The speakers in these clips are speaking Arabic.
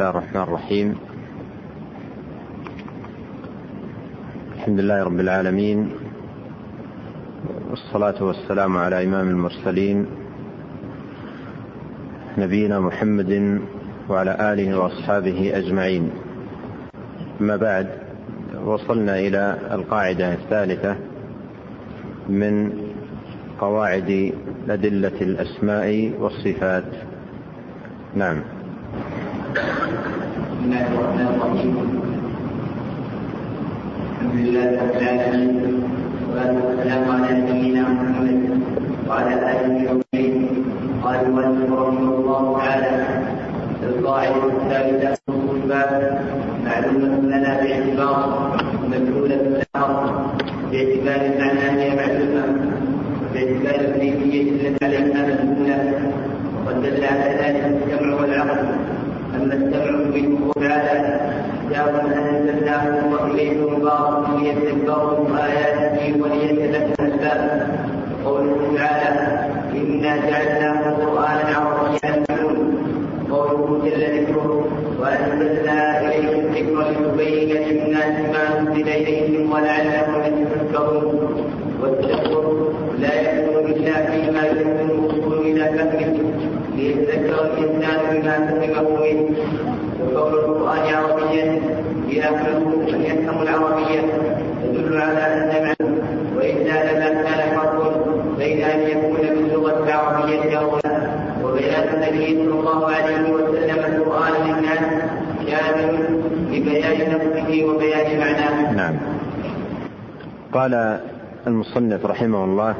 الله الرحمن الرحيم. الحمد لله رب العالمين والصلاة والسلام على إمام المرسلين نبينا محمد وعلى آله وأصحابه أجمعين. أما بعد وصلنا إلى القاعدة الثالثة من قواعد أدلة الأسماء والصفات. نعم. بسم الله الرحمن الرحيم. الحمد لله رب العالمين والسلام على نبينا محمد وعلى آله وصحبه. قال المؤلف رحمه الله تعالى القاعدة الثالثة الصفات معلومة لنا باعتبار مجهوله الآخر باعتبار المعنى هي معلومة باعتبار الكيفية التي عليها مجهوله وقد دل على ذلك السمع والعقل أما السمع منه تعالى كتاب أنزلناه وإليه مبارك ليتدبروا آياته وليتذكروا الأسباب قوله تعالى إنا جعلناه قرآنا عربيا معلوم جل ذكره وأنزلنا إليك الذكر لتبين للناس ما نزل إليهم ولعلهم يتفكرون. والتدبر لا يكون إلا فيما يكون الوصول إلى فهمه ليتذكر الإنسان بما فهمه منه وقول القرآن عربيا يأهله أن يفهم العربية يدل على أن معنى وإلا لما كان فرق بين أن يكون باللغة العربية أو لا وبيان النبي صلى الله عليه وسلم القرآن للناس شامل وبيان معناه. نعم. قال المصنف رحمه الله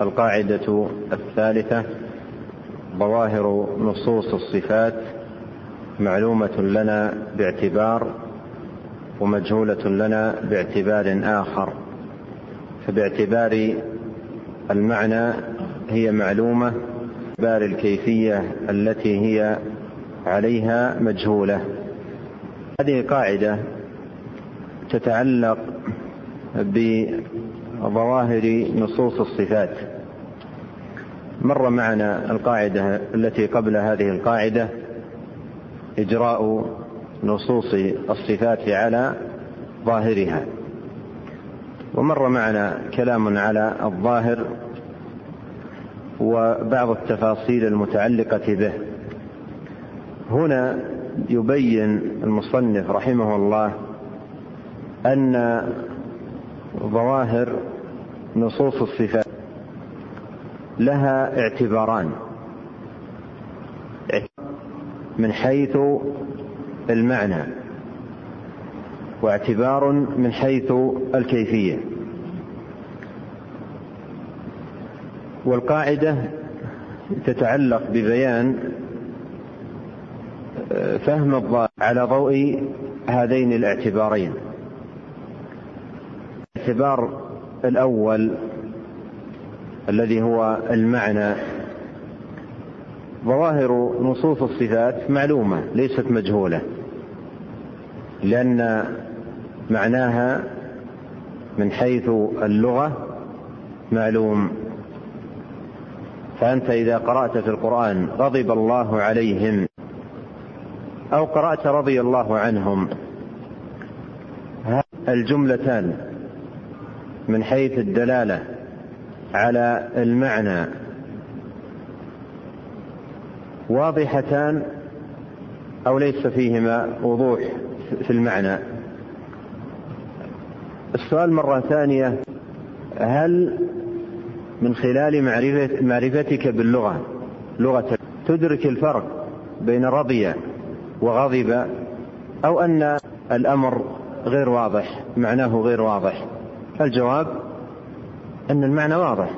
القاعدة الثالثة ظواهر نصوص الصفات معلومة لنا باعتبار ومجهولة لنا باعتبار آخر فباعتبار المعنى هي معلومة باعتبار الكيفية التي هي عليها مجهولة هذه قاعدة تتعلق بظواهر نصوص الصفات. مر معنا القاعدة التي قبل هذه القاعدة إجراء نصوص الصفات على ظاهرها. ومر معنا كلام على الظاهر وبعض التفاصيل المتعلقة به. هنا يبين المصنف رحمه الله أن ظواهر نصوص الصفات لها اعتباران. من حيث المعنى واعتبار من حيث الكيفية. والقاعدة تتعلق ببيان فهم الظاهر على ضوء هذين الاعتبارين. الاعتبار الأول الذي هو المعنى. ظواهر نصوص الصفات معلومة ليست مجهولة. لأن معناها من حيث اللغة معلوم. فأنت إذا قرأت في القرآن غضب الله عليهم. أو قرأت رضي الله عنهم. الجملتان من حيث الدلالة على المعنى. واضحتان أو ليس فيهما وضوح في المعنى. السؤال مرة ثانية هل من خلال معرفتك باللغة لغة تدرك الفرق بين رضي وغضب أو أن الأمر غير واضح معناه غير واضح. الجواب أن المعنى واضح.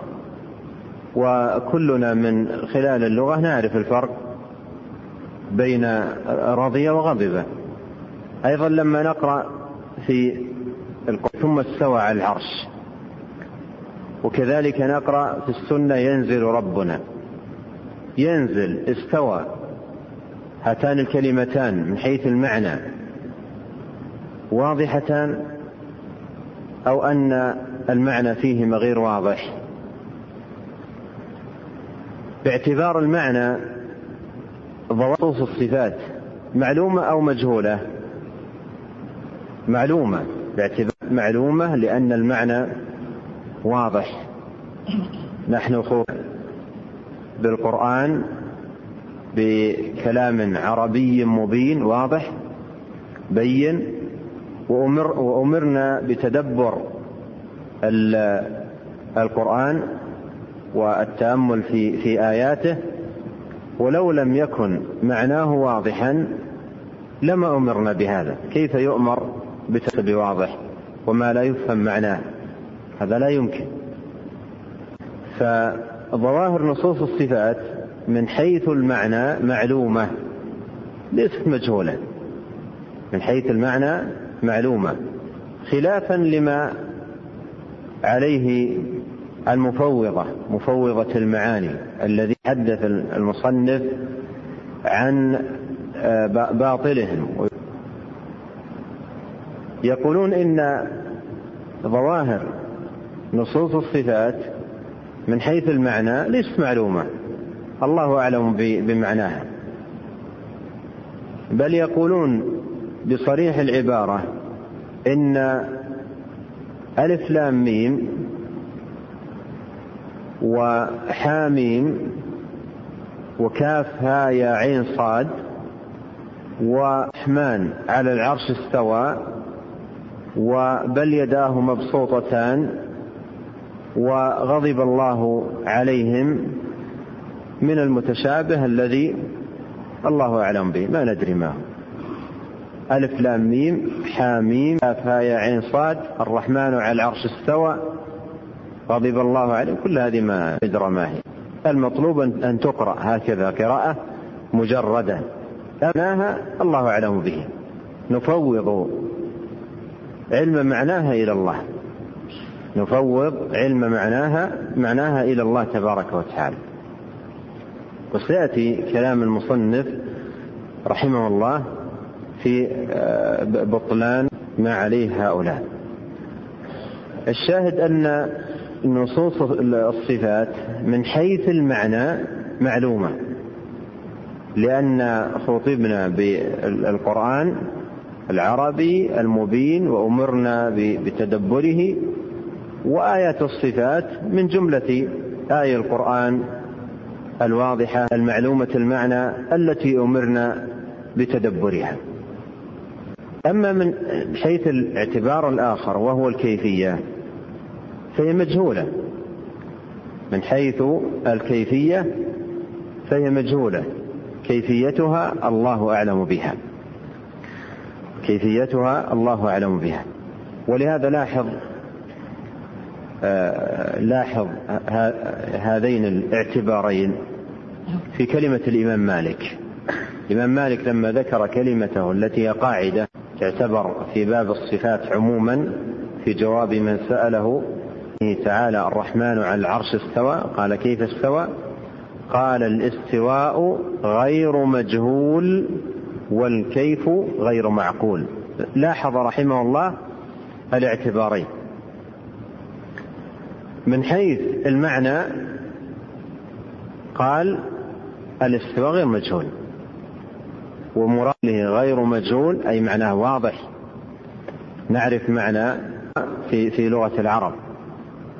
وكلنا من خلال اللغة نعرف الفرق بين رضي وغضب. أيضا لما نقرأ في ثم استوى على العرش. وكذلك نقرأ في السنة ينزل ربنا. ينزل استوى. هاتان الكلمتان من حيث المعنى. واضحتان؟ أو أن المعنى فيهما غير واضح. باعتبار المعنى ضوابط الصفات معلومة أو مجهولة. معلومة باعتبار معلومة لأن المعنى واضح. نحن خوف بالقرآن بكلام عربي مبين واضح بين وأمر وأمرنا بتدبر القرآن والتأمل في في آياته. ولو لم يكن معناه واضحا لما أمرنا بهذا. كيف يؤمر بواضح وما لا يفهم معناه؟ هذا لا يمكن. فظواهر نصوص الصفات من حيث المعنى معلومة. ليست مجهولة. من حيث المعنى معلومة. خلافا لما عليه المفوضة مفوضة المعاني الذي حدث المصنف عن آه، باطلهم. يقولون إن ظواهر نصوص الصفات من حيث المعنى ليست معلومة. الله أعلم بمعناها. بل يقولون بصريح العبارة إن ألف لام ميم وحاميم وكاف ها يا عين صاد ورحمن على العرش استوى وبل يداه مبسوطتان وغضب الله عليهم من المتشابه الذي الله أعلم به ما ندري ما هو. ألف لام ميم حاميم كاف يا عين صاد الرحمن على العرش استوى. غضب الله عليه كل هذه ما ندرى ما هي. المطلوب أن تقرأ هكذا قراءة مجردة. معناها الله أعلم به. نفوض علم معناها إلى الله. نفوض علم معناها معناها إلى الله تبارك وتعالى. وسيأتي كلام المصنف رحمه الله في آه، بطلان ما عليه هؤلاء. الشاهد أن نصوص الصفات من حيث المعنى معلومة لأن خطبنا بالقرآن العربي المبين وأمرنا بتدبره وآيات الصفات من جملة آية القرآن الواضحة المعلومة المعنى التي أمرنا بتدبرها. أما من حيث الاعتبار الآخر وهو الكيفية فهي مجهولة. من حيث الكيفية فهي مجهولة. كيفيتها الله أعلم بها. كيفيتها الله أعلم بها. ولهذا لاحظ آه، لاحظ هذين الاعتبارين. في كلمة الإمام مالك. الإمام مالك لما ذكر كلمته التي هي قاعدة تعتبر في باب الصفات عموما في جواب من سأله تعالى الرحمن على العرش استوى؟ قال كيف استوى؟ قال الاستواء غير مجهول والكيف غير معقول. لاحظ رحمه الله الاعتبارين. من حيث المعنى قال الاستواء غير مجهول ومراده غير مجهول أي معناه واضح. نعرف معنى في في لغة العرب.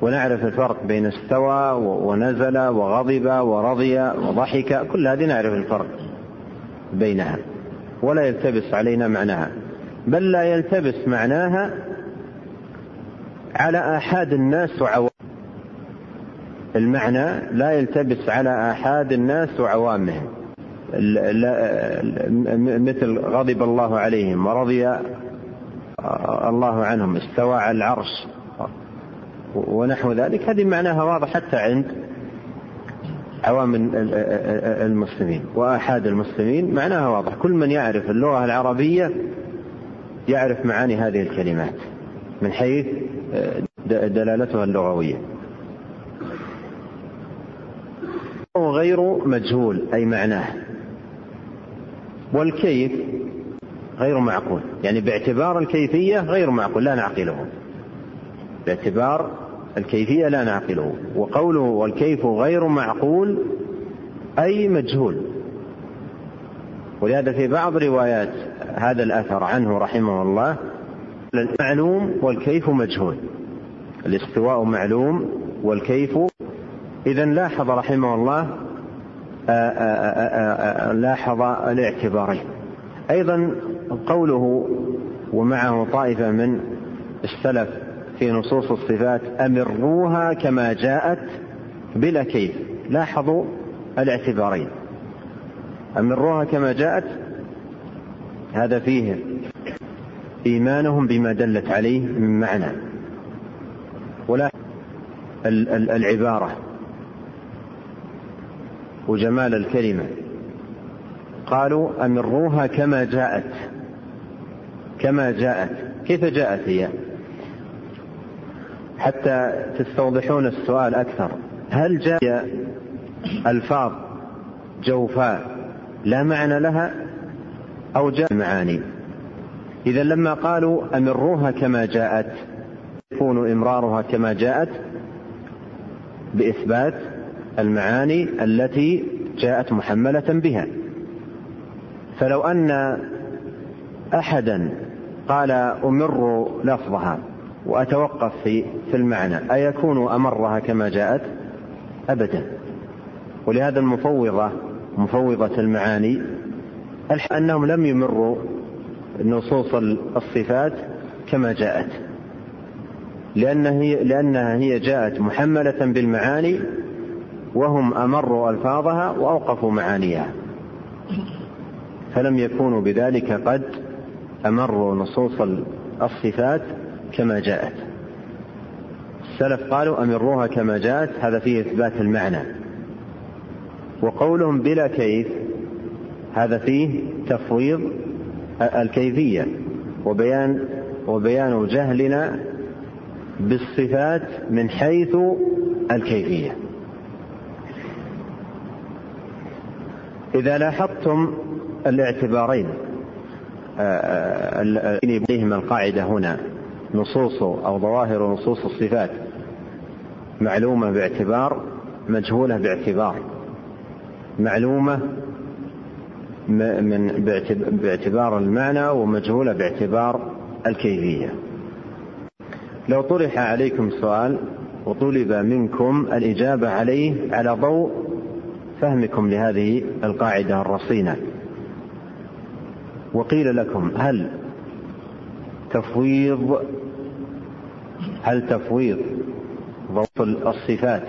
ونعرف الفرق بين استوى ونزل وغضب ورضي وضحك كل هذه نعرف الفرق بينها. ولا يلتبس علينا معناها. بل لا يلتبس معناها على آحاد الناس وعوام المعنى لا يلتبس على آحاد الناس وعوامهم. مثل غضب الله عليهم ورضي الله عنهم استوى على العرش ونحو ذلك. هذه معناها واضح حتى عند عوام المسلمين وآحاد المسلمين. معناها واضح. كل من يعرف اللغة العربية يعرف معاني هذه الكلمات من حيث دلالتها اللغوية غير مجهول أي معناه. والكيف غير معقول يعني باعتبار الكيفية غير معقول لا نعقله. باعتبار الكيفية لا نعقله. وقوله والكيف غير معقول أي مجهول. ولهذا في بعض روايات هذا الأثر عنه رحمه الله المعلوم والكيف مجهول. الاستواء معلوم والكيف إذا لاحظ رحمه الله آآ آآ آآ لاحظ الاعتبارين أيضا قوله ومعه طائفة من السلف في نصوص الصفات أمروها كما جاءت بلا كيف لاحظوا الاعتبارين أمروها كما جاءت؟ هذا فيه إيمانهم بما دلت عليه من معنى. ولا العبارة. وجمال الكلمة. قالوا أمروها كما جاءت. كما جاءت. كيف جاءت هي؟ حتى تستوضحون السؤال أكثر. هل جاء ألفاظ جوفاء لا معنى لها أو جاء معاني؟ إذا لما قالوا أمروها كما جاءت يكون إمرارها كما جاءت بإثبات المعاني التي جاءت محملة بها. فلو أن أحدا قال أمر لفظها وأتوقف في في المعنى أيكون أمرها كما جاءت؟ أبدا. ولهذا المفوضة مفوضة المعاني أنهم لم يمروا نصوص الصفات كما جاءت. لأنها هي, لأنها هي جاءت محملة بالمعاني وهم أمروا ألفاظها وأوقفوا معانيها. فلم يكونوا بذلك قد أمروا نصوص الصفات كما جاءت. السلف قالوا أمروها كما جاءت هذا فيه إثبات المعنى. وقولهم بلا كيف هذا فيه تفويض الكيفية وبيان وبيان جهلنا بالصفات من حيث الكيفية. إذا لاحظتم الاعتبارين بهما القاعدة هنا نصوص أو ظواهر نصوص الصفات معلومة باعتبار مجهولة باعتبار. معلومة من باعتبار المعنى ومجهولة باعتبار الكيفية. لو طرح عليكم سؤال وطلب منكم الإجابة عليه على ضوء فهمكم لهذه القاعدة الرصينة. وقيل لكم هل تفويض هل تفويض ضبط الصفات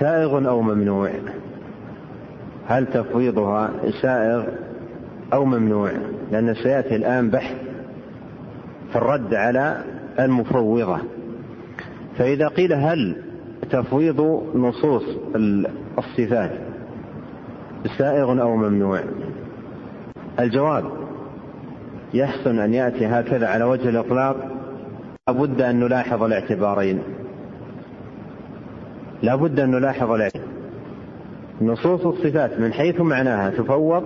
سائغ أو ممنوع؟ هل تفويضها سائغ أو ممنوع؟ لأن سيأتي الآن بحث في الرد على المفوضة. فإذا قيل هل تفويض نصوص الصفات. سائغ أو ممنوع. الجواب يحسن أن يأتي هكذا على وجه الإطلاق. لابد أن نلاحظ الاعتبارين. لابد أن نلاحظ الاعتبارين نصوص الصفات من حيث معناها تفوض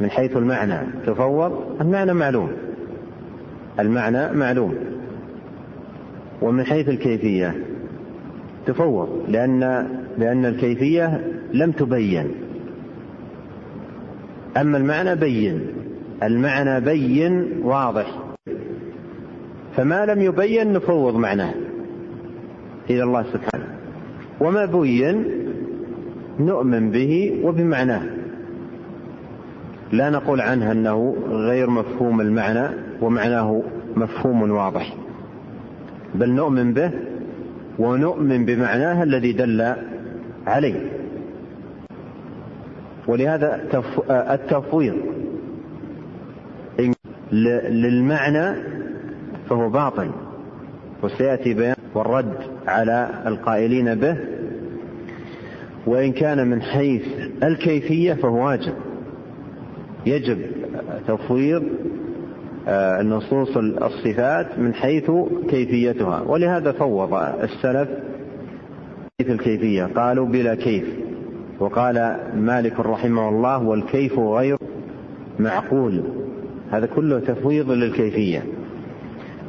من حيث المعنى تفوض المعنى معلوم. المعنى معلوم. ومن حيث الكيفية. تفوض لأن لأن الكيفية لم تبين. أما المعنى بين المعنى بين واضح. فما لم يبين نفوض معناه إلى الله سبحانه. وما بين نؤمن به وبمعناه. لا نقول عنه أنه غير مفهوم المعنى ومعناه مفهوم واضح. بل نؤمن به ونؤمن بمعناه الذي دل عليه. ولهذا التفويض. للمعنى فهو باطل. وسيأتي بيان والرد على القائلين به. وإن كان من حيث الكيفية فهو واجب. يجب تفويض نصوص الصفات من حيث كيفيتها. ولهذا فوض السلف حيث الكيفية. قالوا بلا كيف. وقال مالك رحمه الله والكيف غير معقول. هذا كله تفويض للكيفية.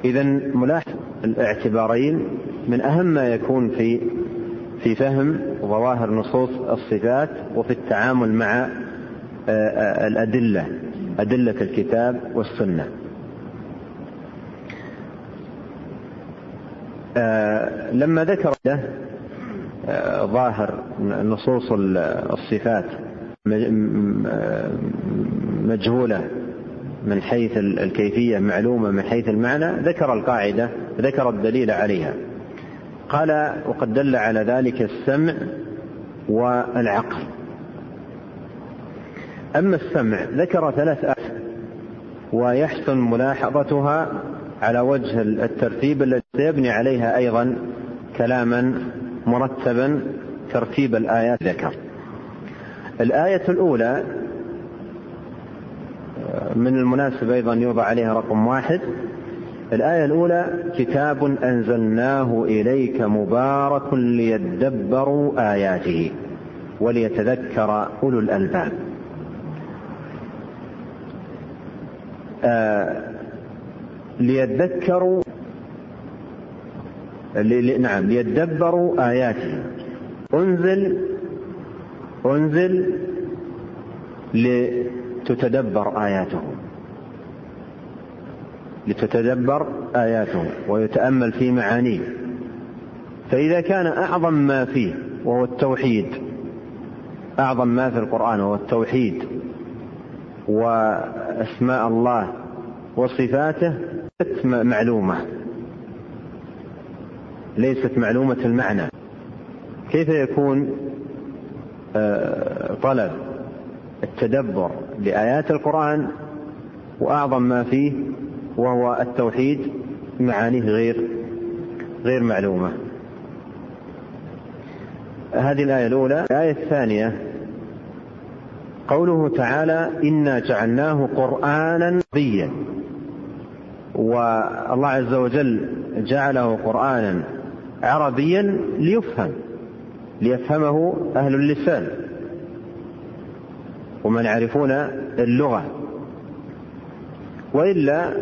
اذا ملاحظ الاعتبارين من أهم ما يكون في في فهم ظواهر نصوص الصفات وفي التعامل مع الأدلة أدلة الكتاب والسنة. لما ذكر ظاهر نصوص الصفات مجهولة من حيث الكيفية معلومة من حيث المعنى ذكر القاعدة ذكر الدليل عليها. قال وقد دل على ذلك السمع والعقل. أما السمع ذكر ثلاث آيات ويحسن ملاحظتها على وجه الترتيب الذي سيبني عليها أيضا كلاما مرتبا ترتيب الآيات ذكر الآية الأولى من المناسب أيضا يوضع عليها رقم واحد. الآية الأولى كتاب أنزلناه إليك مبارك ليدبروا آياته وليتذكر أولو الألباب. آه ليذكروا نعم ليدبروا آياته أنزل أنزل لتتدبر آياته لتتدبر آياته ويتأمل في معانيه. فإذا كان أعظم ما فيه وهو التوحيد أعظم ما في القرآن وهو التوحيد وأسماء الله وصفاته معلومة. ليست معلومة المعنى. كيف يكون طلب التدبر لآيات القرآن وأعظم ما فيه وهو التوحيد معانيه غير غير معلومة؟ هذه الآية الأولى. الآية الثانية. قوله تعالى إنا جعلناه قرآنا عربيا. والله عز وجل جعله قرآنا عربيا ليفهم ليفهمه أهل اللسان. ومن يعرفون اللغة. وإلا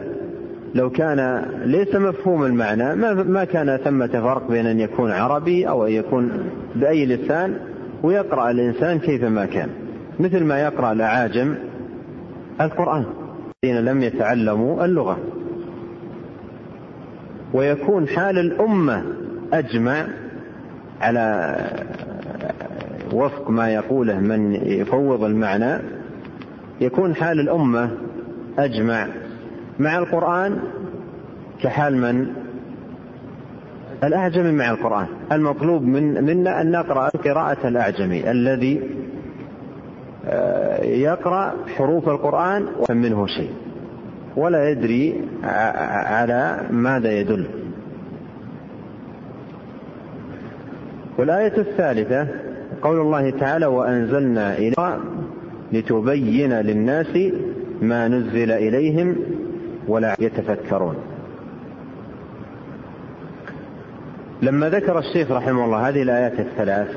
لو كان ليس مفهوم المعنى ما كان ثمة فرق بين أن يكون عربي أو أن يكون بأي لسان ويقرأ الإنسان كيفما كان. مثل ما يقرأ الأعاجم القرآن. الذين لم يتعلموا اللغة. ويكون حال الأمة أجمع على وفق ما يقوله من يفوض المعنى يكون حال الأمة أجمع مع القرآن كحال من؟ الأعجمي مع القرآن. المطلوب من منا أن نقرأ قراءة الأعجمي الذي يقرأ حروف القرآن منه شيء. ولا يدري على ماذا يدل. والآية الثالثة قول الله تعالى وأنزلنا إليك لتبين للناس ما نزل إليهم ولا يتفكرون. لما ذكر الشيخ رحمه الله هذه الآيات الثلاث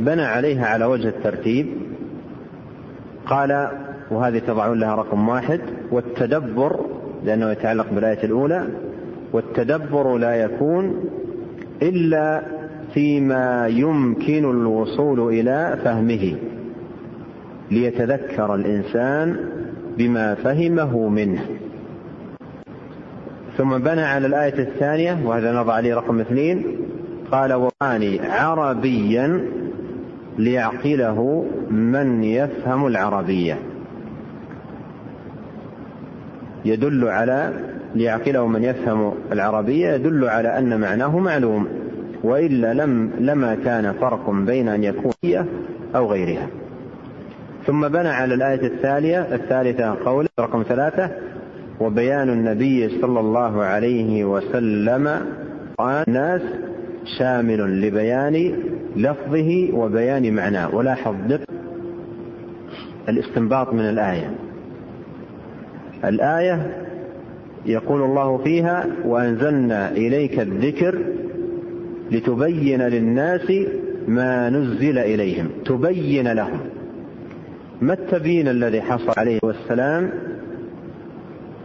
بنى عليها على وجه الترتيب. قال وهذه تضعون لها رقم واحد. والتدبر لأنه يتعلق بالآية الأولى والتدبر لا يكون إلا فيما يمكن الوصول إلى فهمه ليتذكر الإنسان بما فهمه منه. ثم بنى على الآية الثانية وهذا نضع عليه رقم اثنين قال وقاني عربيا ليعقله من يفهم العربية. يدل على ليعقله من يفهم العربية يدل على أن معناه معلوم. وإلا لم لما كان فرق بين أن يكون أو غيرها. ثم بنى على الآية الثانية الثالثة قول رقم ثلاثة وبيان النبي صلى الله عليه وسلم الناس شامل لبيان لفظه وبيان معناه. ولاحظ دقة الاستنباط من الآية. الآية يقول الله فيها وأنزلنا إليك الذكر لتبين للناس ما نزل إليهم. تبين لهم. ما التبيين الذي حصل عليه والسلام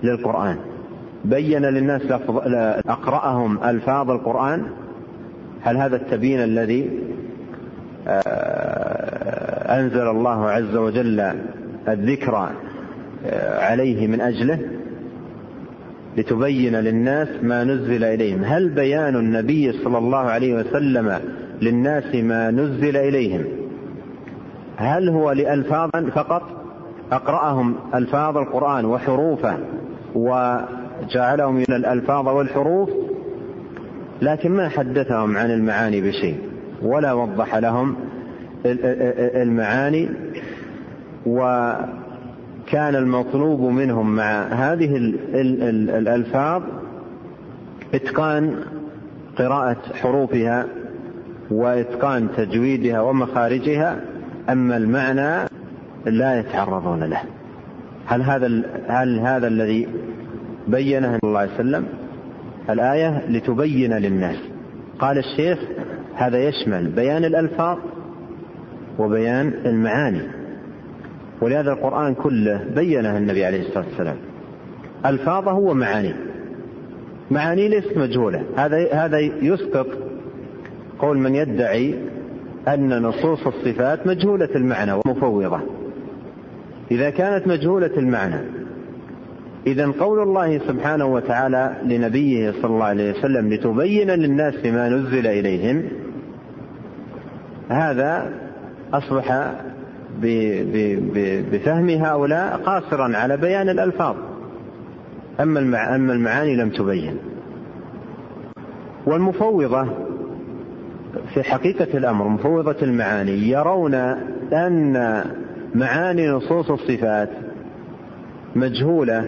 للقرآن؟ بين للناس أقرأهم ألفاظ القرآن؟ هل هذا التبيين الذي آه، أنزل الله عز وجل الذكر عليه من أجله لتبين للناس ما نزل إليهم. هل بيان النبي صلى الله عليه وسلم للناس ما نزل إليهم؟ هل هو لألفاظ فقط؟ أقرأهم ألفاظ القرآن وحروفه وجعلهم من الألفاظ والحروف؟ لكن ما حدثهم عن المعاني بشيء ولا وضح لهم المعاني وكان المطلوب منهم مع هذه الألفاظ إتقان قراءة حروفها وإتقان تجويدها ومخارجها أما المعنى لا يتعرضون له. هل هذا هل هذا الذي بينه صلى الله عليه وسلم؟ الآية لتبين للناس. قال الشيخ هذا يشمل بيان الألفاظ وبيان المعاني. ولهذا القرآن كله بينه النبي عليه الصلاة والسلام. ألفاظه ومعانيه. معاني ليست مجهولة. هذا هذا يسقط قول من يدعي أن نصوص الصفات مجهولة المعنى ومفوضة. إذا كانت مجهولة المعنى إذا قول الله سبحانه وتعالى لنبيه صلى الله عليه وسلم لتبين للناس ما نزل إليهم هذا أصبح بفهم هؤلاء قاصرا على بيان الألفاظ. أما المعاني لم تبين. والمفوضة في حقيقة الأمر مفوضة المعاني يرون أن معاني نصوص الصفات مجهولة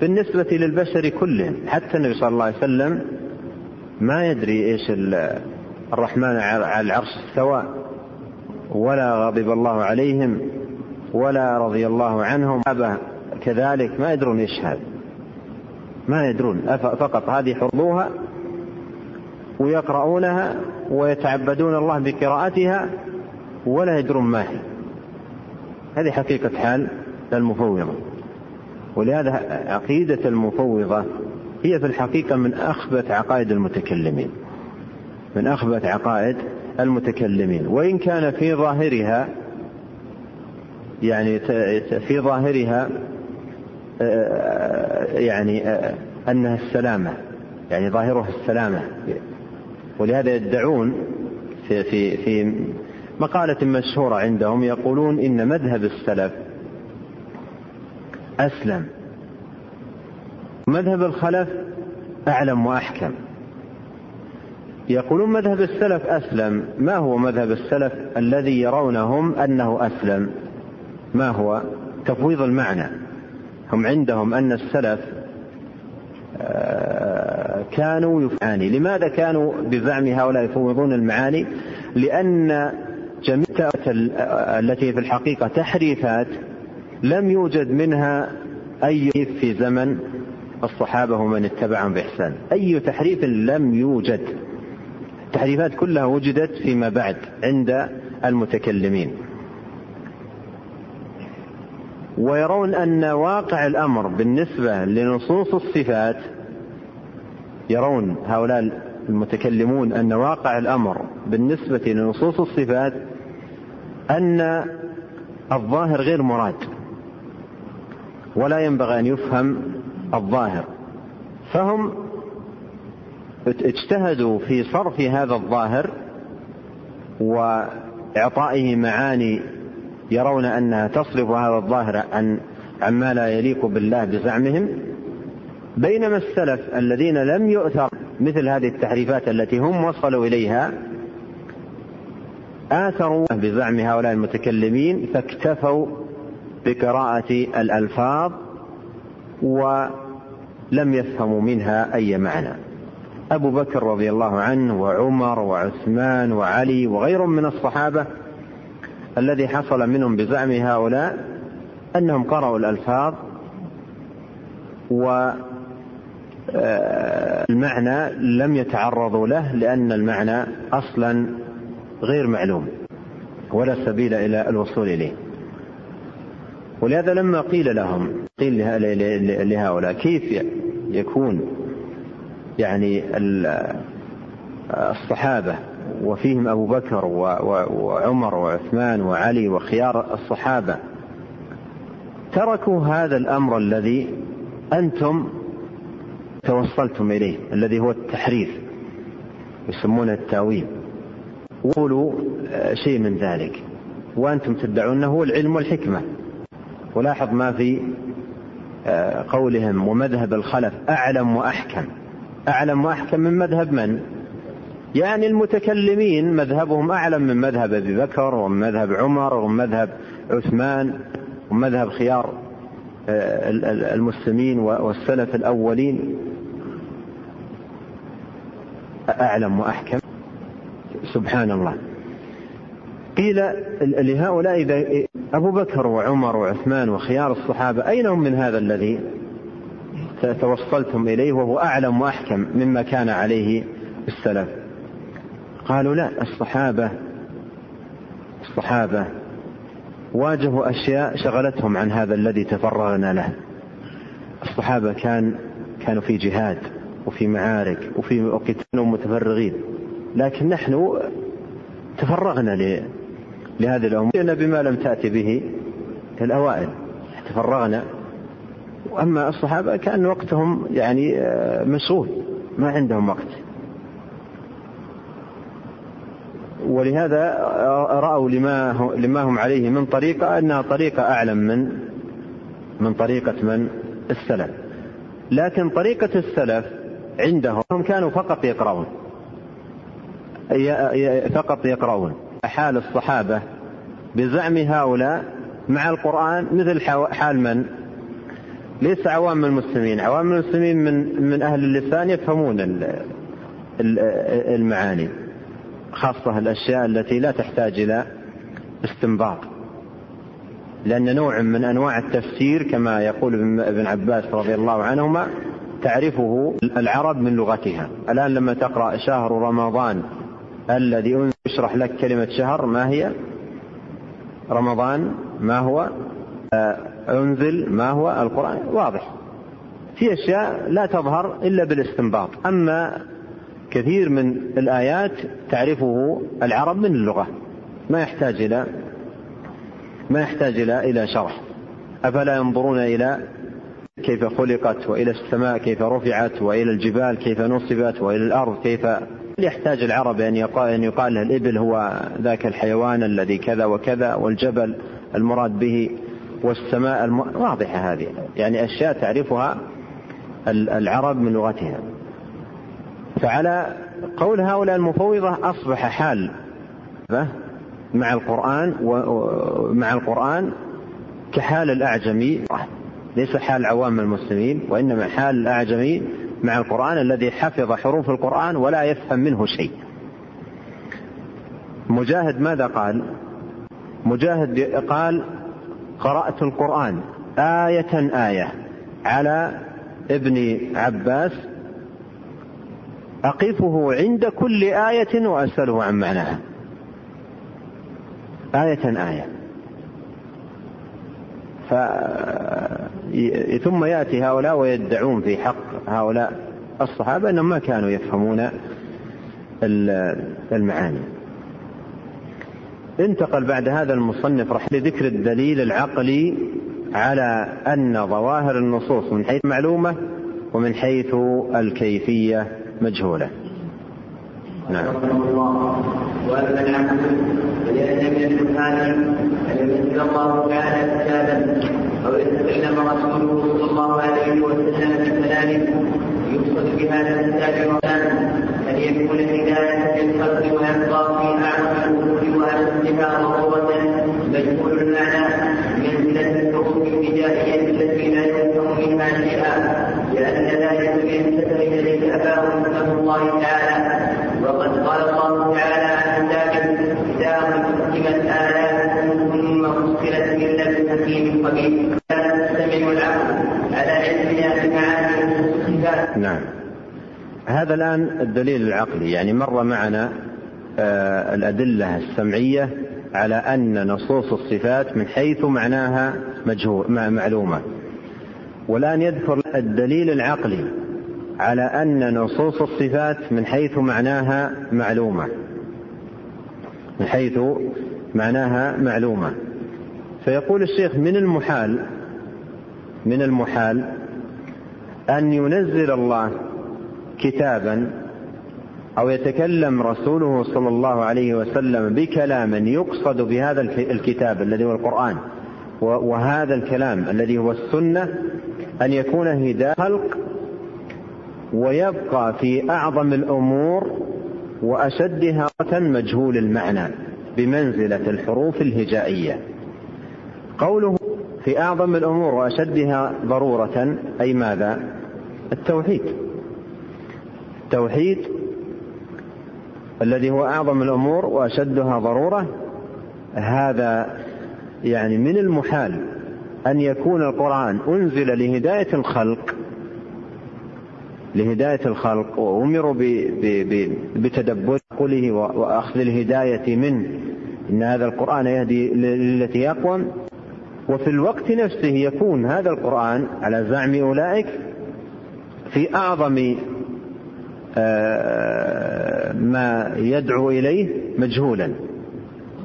بالنسبة للبشر كلهم. حتى النبي صلى الله عليه وسلم ما يدري إيش الرحمن على العرش استوى. ولا غضب الله عليهم ولا رضي الله عنهم. كذلك ما يدرون إيش هذا ما يدرون. فقط هذه حفظوها ويقرؤونها ويتعبدون الله بقراءتها ولا يدرون ما هي. هذه حقيقة حال المفوضة. ولهذا عقيدة المفوضة هي في الحقيقة من أخبث عقائد المتكلمين من أخبث عقائد المتكلمين. وإن كان في ظاهرها يعني في ظاهرها يعني أنها السلامة يعني ظاهرها السلامة. ولهذا يدعون في في في مقالة مشهورة عندهم يقولون إن مذهب السلف أسلم. مذهب الخلف أعلم وأحكم. يقولون مذهب السلف أسلم. ما هو مذهب السلف الذي يرونهم أنه أسلم؟ ما هو؟ تفويض المعنى. هم عندهم أن السلف آه، كانوا يفعاني لماذا كانوا بزعم هؤلاء يفوضون المعاني؟ لأن جميع التي في الحقيقة تحريفات لم يوجد منها أي في زمن الصحابة ومن اتبعهم بإحسان. أي تحريف لم يوجد. التحريفات كلها وجدت فيما بعد عند المتكلمين. ويرون أن واقع الأمر بالنسبة لنصوص الصفات يرون هؤلاء المتكلمون أن واقع الأمر بالنسبة لنصوص الصفات أن الظاهر غير مراد ولا ينبغي أن يفهم الظاهر. فهم اجتهدوا في صرف هذا الظاهر وإعطائه معاني يرون أنها تصرف هذا الظاهر عن عما لا يليق بالله بزعمهم. بينما السلف الذين لم يؤثر مثل هذه التحريفات التي هم وصلوا إليها آثروا بزعم هؤلاء المتكلمين فاكتفوا بقراءة الألفاظ ولم يفهموا منها أي معنى. أبو بكر رضي الله عنه وعمر وعثمان وعلي وغيرهم من الصحابة الذي حصل منهم بزعم هؤلاء أنهم قرأوا الألفاظ و المعنى لم يتعرضوا له لأن المعنى أصلا غير معلوم ولا سبيل إلى الوصول إليه. ولهذا لما قيل لهم قيل لهؤلاء كيف يكون يعني الصحابة وفيهم أبو بكر وعمر وعثمان وعلي وخيار الصحابة. تركوا هذا الأمر الذي أنتم توصلتم إليه الذي هو التحريف يسمونه التأويل. وقولوا شيء من ذلك. وأنتم تدعون أنه هو العلم والحكمة. ولاحظ ما في آه، قولهم ومذهب الخلف أعلم وأحكم. أعلم وأحكم من مذهب من؟ يعني المتكلمين مذهبهم أعلم من مذهب أبي بكر ومن مذهب عمر ومن مذهب عثمان ومذهب خيار آه، المسلمين والسلف الأولين. أعلم وأحكم. سبحان الله. قيل لهؤلاء إذا أبو بكر وعمر وعثمان وخيار الصحابة أين هم من هذا الذي؟ توصلتم إليه وهو أعلم وأحكم مما كان عليه السلف. قالوا لا الصحابة الصحابة واجهوا أشياء شغلتهم عن هذا الذي تفرغنا له. الصحابة كان كانوا في جهاد وفي معارك وفي قتال متفرغين لكن نحن تفرغنا لهذه الأمور. بما لم تأتي به الأوائل تفرغنا وأما الصحابة كان وقتهم يعني آه، مشغول ما عندهم وقت. ولهذا رأوا لما لما هم عليه من طريقة أنها طريقة أعلم من من طريقة من؟ السلف. لكن طريقة السلف عندهم كانوا فقط يقرؤون. فقط يقرؤون. حال الصحابة بزعم هؤلاء مع القرآن مثل حال من؟ ليس عوام المسلمين، عوام المسلمين من من أهل اللسان يفهمون المعاني خاصة الأشياء التي لا تحتاج إلى استنباط. لأن نوع من أنواع التفسير كما يقول ابن عباس رضي الله عنهما تعرفه العرب من لغتها. الآن لما تقرأ شهر رمضان الذي يشرح لك كلمة شهر ما هي؟ رمضان ما هو؟ أنزل ما هو؟ القرآن. واضح. في أشياء لا تظهر إلا بالاستنباط. أما كثير من الآيات تعرفه العرب من اللغة. ما يحتاج إلى ما يحتاج إلى إلى شرح. أفلا ينظرون إلى كيف خلقت وإلى السماء كيف رفعت وإلى الجبال كيف نصبت وإلى الأرض كيف. يحتاج العرب أن يقال, أن يقال الإبل هو ذاك الحيوان الذي كذا وكذا والجبل المراد به؟ والسماء الم... واضحة هذه. يعني أشياء تعرفها العرب من لغتها. فعلى قول هؤلاء المفوضة أصبح حال مع القرآن ومع القرآن كحال الأعجمي. ليس حال عوام المسلمين وإنما حال الأعجمي مع القرآن الذي حفظ حروف القرآن ولا يفهم منه شيء. مجاهد ماذا قال؟ مجاهد قال قرأت القرآن آية آية على ابن عباس أقفه عند كل آية وأسأله عن معناها. آية آية. ف... ثم يأتي هؤلاء ويدعون في حق هؤلاء الصحابة أنهم ما كانوا يفهمون المعاني. انتقل بعد هذا المصنف رح لذكر الدليل العقلي على أن ظواهر النصوص من حيث معلومة ومن حيث الكيفية مجهولة نعم وأما العبد فلأن من السبحان أن ينزل الله تعالى كتابا أو يتكلم رسوله صلى الله عليه وسلم بكلام يقصد بهذا الكتاب أن يكون هداية للخلق ويبقى في أعمى المعنى منزلة البدائية التي لا منها شيئا لأن أباه الله تعالى وقد قال الله تعالى عن ثم فصلت من حكيم على علمها بمعاني نعم. هذا الآن الدليل العقلي يعني مر معنا الأدلة السمعية على أن نصوص الصفات من حيث معناها مجهول معلومة. والآن يذكر الدليل العقلي على أن نصوص الصفات من حيث معناها معلومة. من حيث معناها معلومة. فيقول الشيخ من المحال من المحال أن ينزل الله كتابا أو يتكلم رسوله صلى الله عليه وسلم بكلام يقصد بهذا الكتاب الذي هو القرآن وهذا الكلام الذي هو السنة أن يكون هداية خلق ويبقى في أعظم الأمور وأشدها مجهول المعنى بمنزلة الحروف الهجائية. قوله في أعظم الأمور وأشدها ضرورة أي ماذا؟ التوحيد. التوحيد الذي هو أعظم الأمور وأشدها ضرورة هذا يعني من المحال أن يكون القرآن أنزل لهداية الخلق لهداية الخلق وأمروا بتدبر قوله وأخذ الهداية منه. إن هذا القرآن يهدي للتي يقوم وفي الوقت نفسه يكون هذا القرآن على زعم أولئك في أعظم ما يدعو إليه مجهولا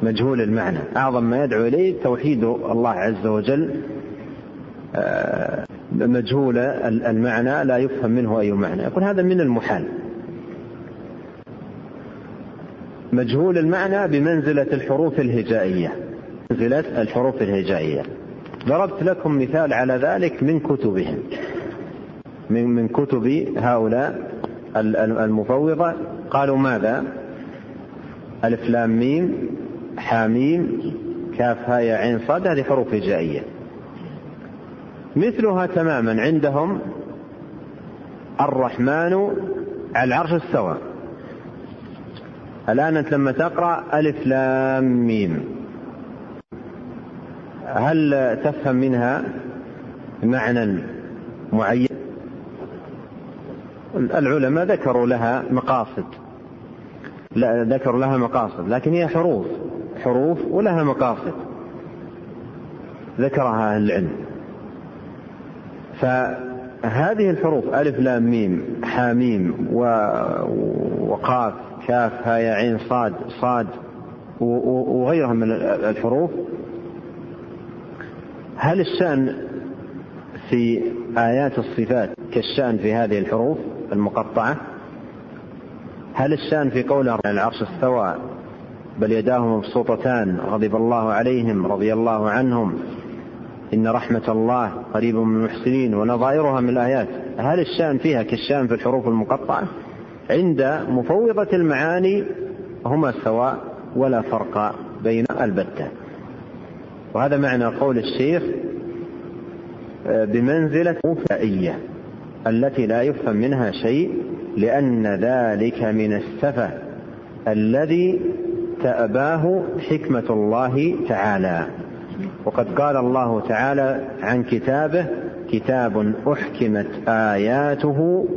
مجهول المعنى. أعظم ما يدعو إليه توحيد الله عز وجل. آه، مجهول المعنى لا يفهم منه أي معنى. يقول هذا من المحال. مجهول المعنى بمنزلة الحروف الهجائية. منزلة الحروف الهجائية. ضربت لكم مثال على ذلك من كتبهم. من من كتب هؤلاء. المفوضة قالوا ماذا؟ ألف لام ميم حاميم كاف هاء عين صاد هذه حروف هجائية. مثلها تماما عندهم الرحمن على العرش استوى. الآن أنت لما تقرأ ألف لام ميم هل تفهم منها معنى معين؟ العلماء ذكروا لها مقاصد. لا ذكروا لها مقاصد لكن هي حروف حروف ولها مقاصد. ذكرها أهل العلم. فهذه الحروف ألف لام ميم حاميم وقاف كاف هاء عين صاد صاد وغيرها من الحروف. هل الشأن في آيات الصفات كالشأن في هذه الحروف المقطعة؟ هل الشأن في قول العرش استوى بل يداه مبسوطتان غضب الله عليهم رضي الله عنهم إن رحمة الله قريب من المحسنين ونظائرها من الآيات؟ هل الشأن فيها كالشأن في الحروف المقطعة؟ عند مفوضة المعاني هما سواء ولا فرق بين البتة. وهذا معنى قول الشيخ بمنزلة فائية التي لا يفهم منها شيء لأن ذلك من السفة الذي تأباه حكمة الله تعالى. وقد قال الله تعالى عن كتابه كتاب أحكمت آياته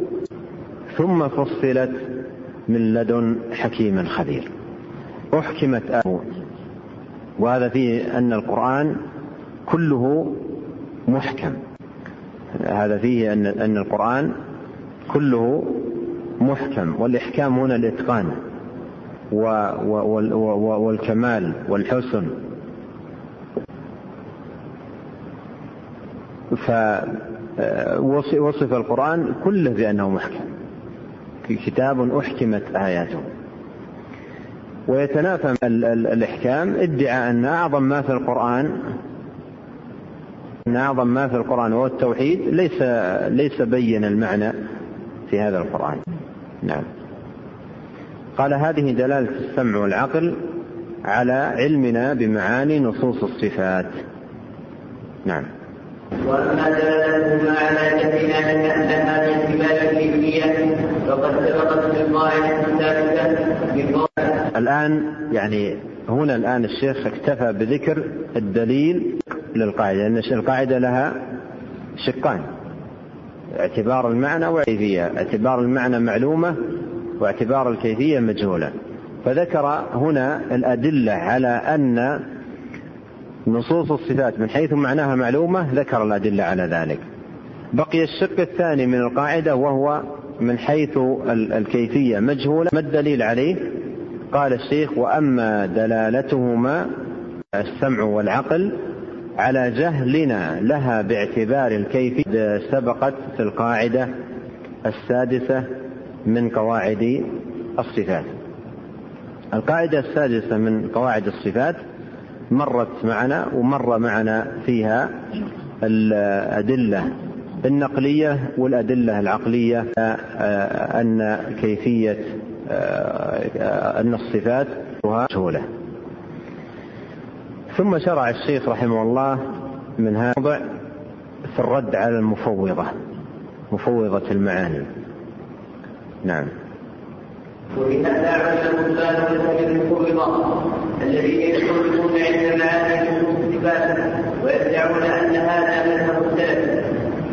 ثم فصلت من لدن حكيم خبير. أحكمت آياته. وهذا فيه أن القرآن كله محكم. هذا فيه أن أن القرآن كله محكم والإحكام هنا الإتقان والكمال والحسن. فوصف القرآن كله بأنه محكم. كتاب أحكمت آياته. ويتنافى الإحكام ادعى أن أعظم ما في القرآن أن أعظم ما في القرآن وهو التوحيد ليس ليس بين المعنى في هذا القرآن. نعم. قال هذه دلالة السمع والعقل على علمنا بمعاني نصوص الصفات. نعم. وأما دلالتهما على جهلنا من ان هذه العباده الكيفية فقد سبقت في القاعده الثالثه الآن يعني هنا الآن الشيخ اكتفى بذكر الدليل للقاعدة لأن القاعدة لها شقان اعتبار المعنى والكيفيه اعتبار المعنى معلومة واعتبار الكيفية مجهولة. فذكر هنا الأدلة على أن نصوص الصفات من حيث معناها معلومة ذكر الأدلة على ذلك. بقي الشق الثاني من القاعدة وهو من حيث الكيفية مجهولة. ما الدليل عليه؟ قال الشيخ وأما دلالتهما السمع والعقل على جهلنا لها باعتبار الكيف. سبقت في القاعدة السادسة من قواعد الصفات. القاعدة السادسة من قواعد الصفات مرت معنا ومر معنا فيها الأدلة النقلية والأدلة العقلية أن كيفية أن الصفات مجهولة ثم شرع الشيخ رحمه الله من هذا الموضع في الرد على المفوضة مفوضة المعاني. نعم. وبهذا عمل الإنسان من المفوضة الذين يفوضون عند معاني الصفات ويدعون أن هذا مذهب السلف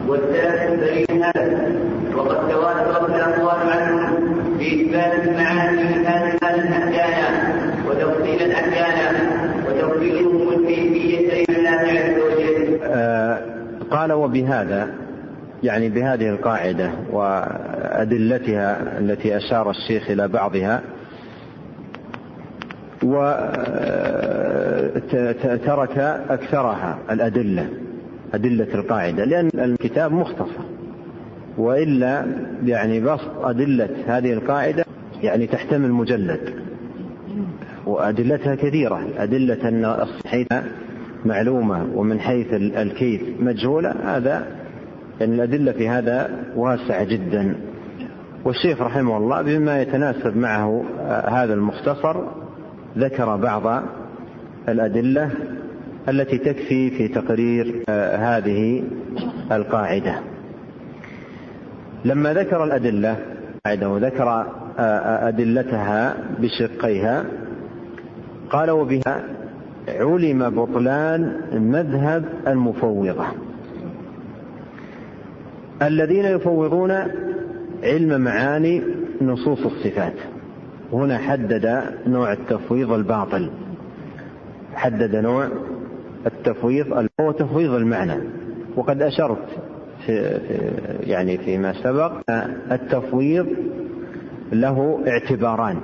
والسلف بريء هذا. وقد تواترت الأقوال عنهم بإثبات المعاني من هذه الأحكام وتفصيل الأحكام قال وبهذا يعني بهذه القاعدة وأدلتها التي أشار الشيخ إلى بعضها وترك أكثرها الأدلة أدلة القاعدة لأن الكتاب مختصر وإلا يعني بسط أدلة هذه القاعدة يعني تحتمل مجلد وأدلتها كثيرة أدلة أن الصحيح معلومة ومن حيث الكيف مجهولة هذا يعني الأدلة في هذا واسعة جدا. والشيخ رحمه الله بما يتناسب معه هذا المختصر ذكر بعض الأدلة التي تكفي في تقرير هذه القاعدة. لما ذكر الأدلة وذكر أدلتها بشقيها قال وبها علم بطلان مذهب المفوضة. الذين يفوضون علم معاني نصوص الصفات. هنا حدد نوع التفويض الباطل. حدد نوع التفويض هو تفويض المعنى. وقد أشرت في يعني فيما سبق التفويض له اعتباران.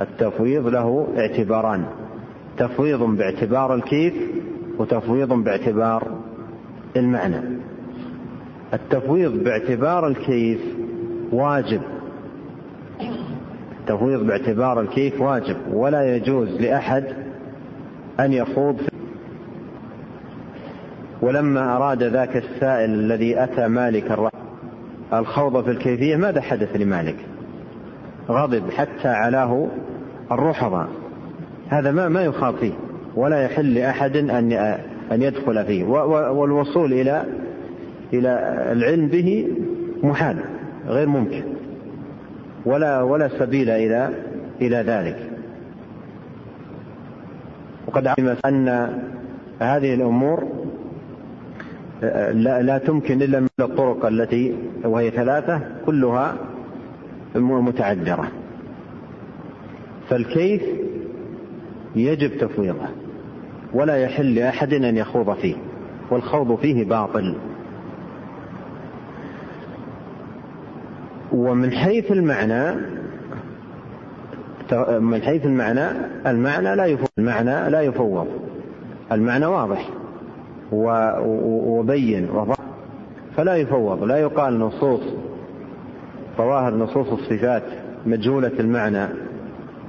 التفويض له اعتباران. تفويض باعتبار الكيف وتفويض باعتبار المعنى. التفويض باعتبار الكيف واجب. التفويض باعتبار الكيف واجب ولا يجوز لأحد أن يخوض في ولما أراد ذاك السائل الذي أتى مالك الخوض في الكيفية ماذا حدث لمالك؟ غضب حتى علاه الرحضة هذا ما ما يخاض فيه. ولا يحل لأحد أن أن يدخل فيه. والوصول إلى إلى العلم به محال غير ممكن. ولا ولا سبيل إلى إلى ذلك. وقد علم أن هذه الأمور لا, لا تمكن إلا من الطرق التي وهي ثلاثة كلها متعذرة. فالكيف يجب تفويضه ولا يحل لأحد أن يخوض فيه والخوض فيه باطل. ومن حيث المعنى من حيث المعنى المعنى لا يفوض المعنى لا يفوض. المعنى واضح وبين وضح فلا يفوض. لا يقال نصوص ظواهر نصوص الصفات مجهولة المعنى.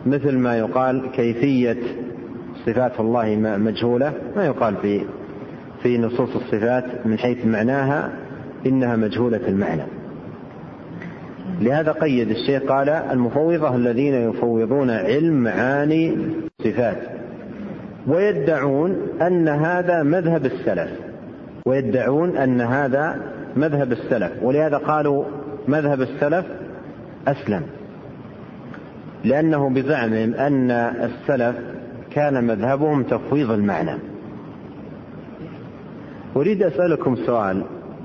مثل ما يقال كيفية صفات الله مجهولة ما يقال في في نصوص الصفات من حيث معناها إنها مجهولة المعنى. لهذا قيد الشيخ قال المفوضة الذين يفوضون علم معاني صفات ويدعون أن هذا مذهب السلف ويدعون أن هذا مذهب السلف ولهذا قالوا مذهب السلف أسلم. لأنه بزعمهم أن السلف كان مذهبهم تفويض المعنى. أريد أسألكم سؤال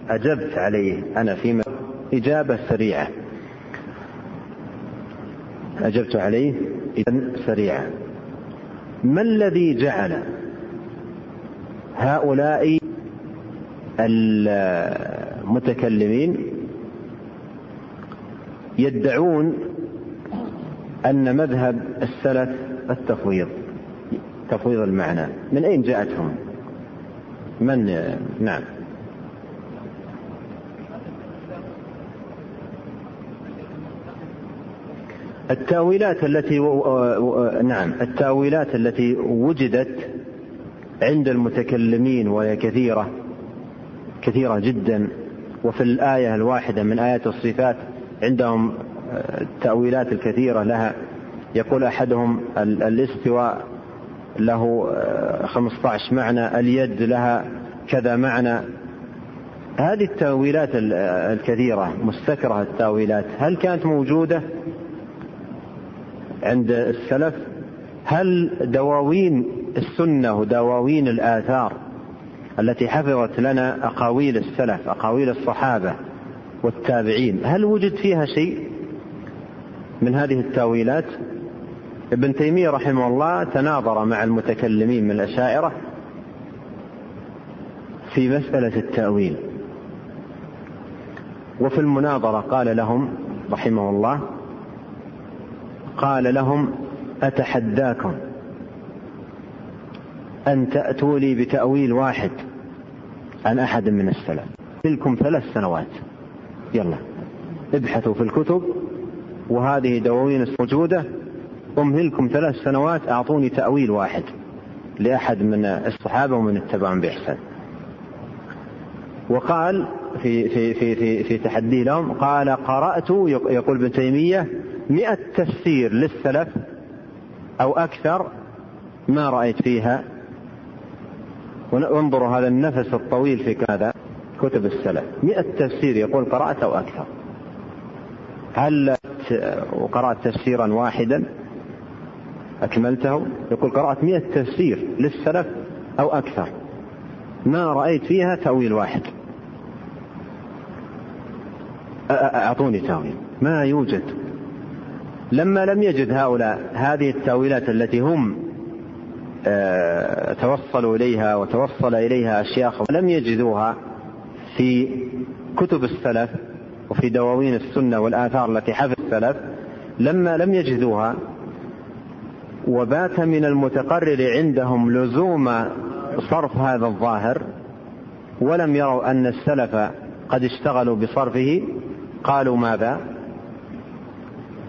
أجبت عليه أنا فيما إجابة سريعة. أجبت عليه سريعة. ما الذي جعل هؤلاء المتكلمين يدعون أن مذهب السلف التفويض تفويض المعنى. من أين جاءتهم؟ من نعم. التأويلات التي نعم التأويلات التي وجدت عند المتكلمين وهي كثيرة كثيرة جدا وفي الآية الواحدة من آيات الصفات عندهم التأويلات الكثيرة لها. يقول أحدهم الاستواء له 15 معنى اليد لها كذا معنى. هذه التأويلات الكثيرة مستكرهة التأويلات هل كانت موجودة عند السلف؟ هل دواوين السنة ودواوين الآثار التي حفظت لنا أقاويل السلف أقاويل الصحابة والتابعين هل وجد فيها شيء؟ من هذه التأويلات ابن تيمية رحمه الله تناظر مع المتكلمين من الأشاعرة في مسألة التأويل. وفي المناظرة قال لهم رحمه الله قال لهم أتحداكم أن تأتوا لي بتأويل واحد عن أحد من السلف. تلكم ثلاث سنوات. يلا ابحثوا في الكتب. وهذه دواوين موجودة. أمهلكم ثلاث سنوات أعطوني تأويل واحد لأحد من الصحابة ومن اتبعهم بإحسان. وقال في في في في, في تحدي لهم قال قرأت يقول ابن تيمية مئة تفسير للسلف أو أكثر ما رأيت فيها. وانظروا هذا النفس الطويل في هذا كتب السلف. مئة تفسير يقول قرأت أو أكثر. هل وقرأت تفسيرا واحدا أكملته. يقول قرأت مئة تفسير للسلف أو أكثر. ما رأيت فيها تأويل واحد. أعطوني تأويل. ما يوجد. لما لم يجد هؤلاء هذه التأويلات التي هم توصلوا إليها وتوصل إليها أشياخ لم يجدوها في كتب السلف وفي دواوين السنة والآثار التي حفظ السلف لما لم يجدوها وبات من المتقرر عندهم لزوم صرف هذا الظاهر ولم يروا أن السلف قد اشتغلوا بصرفه قالوا ماذا؟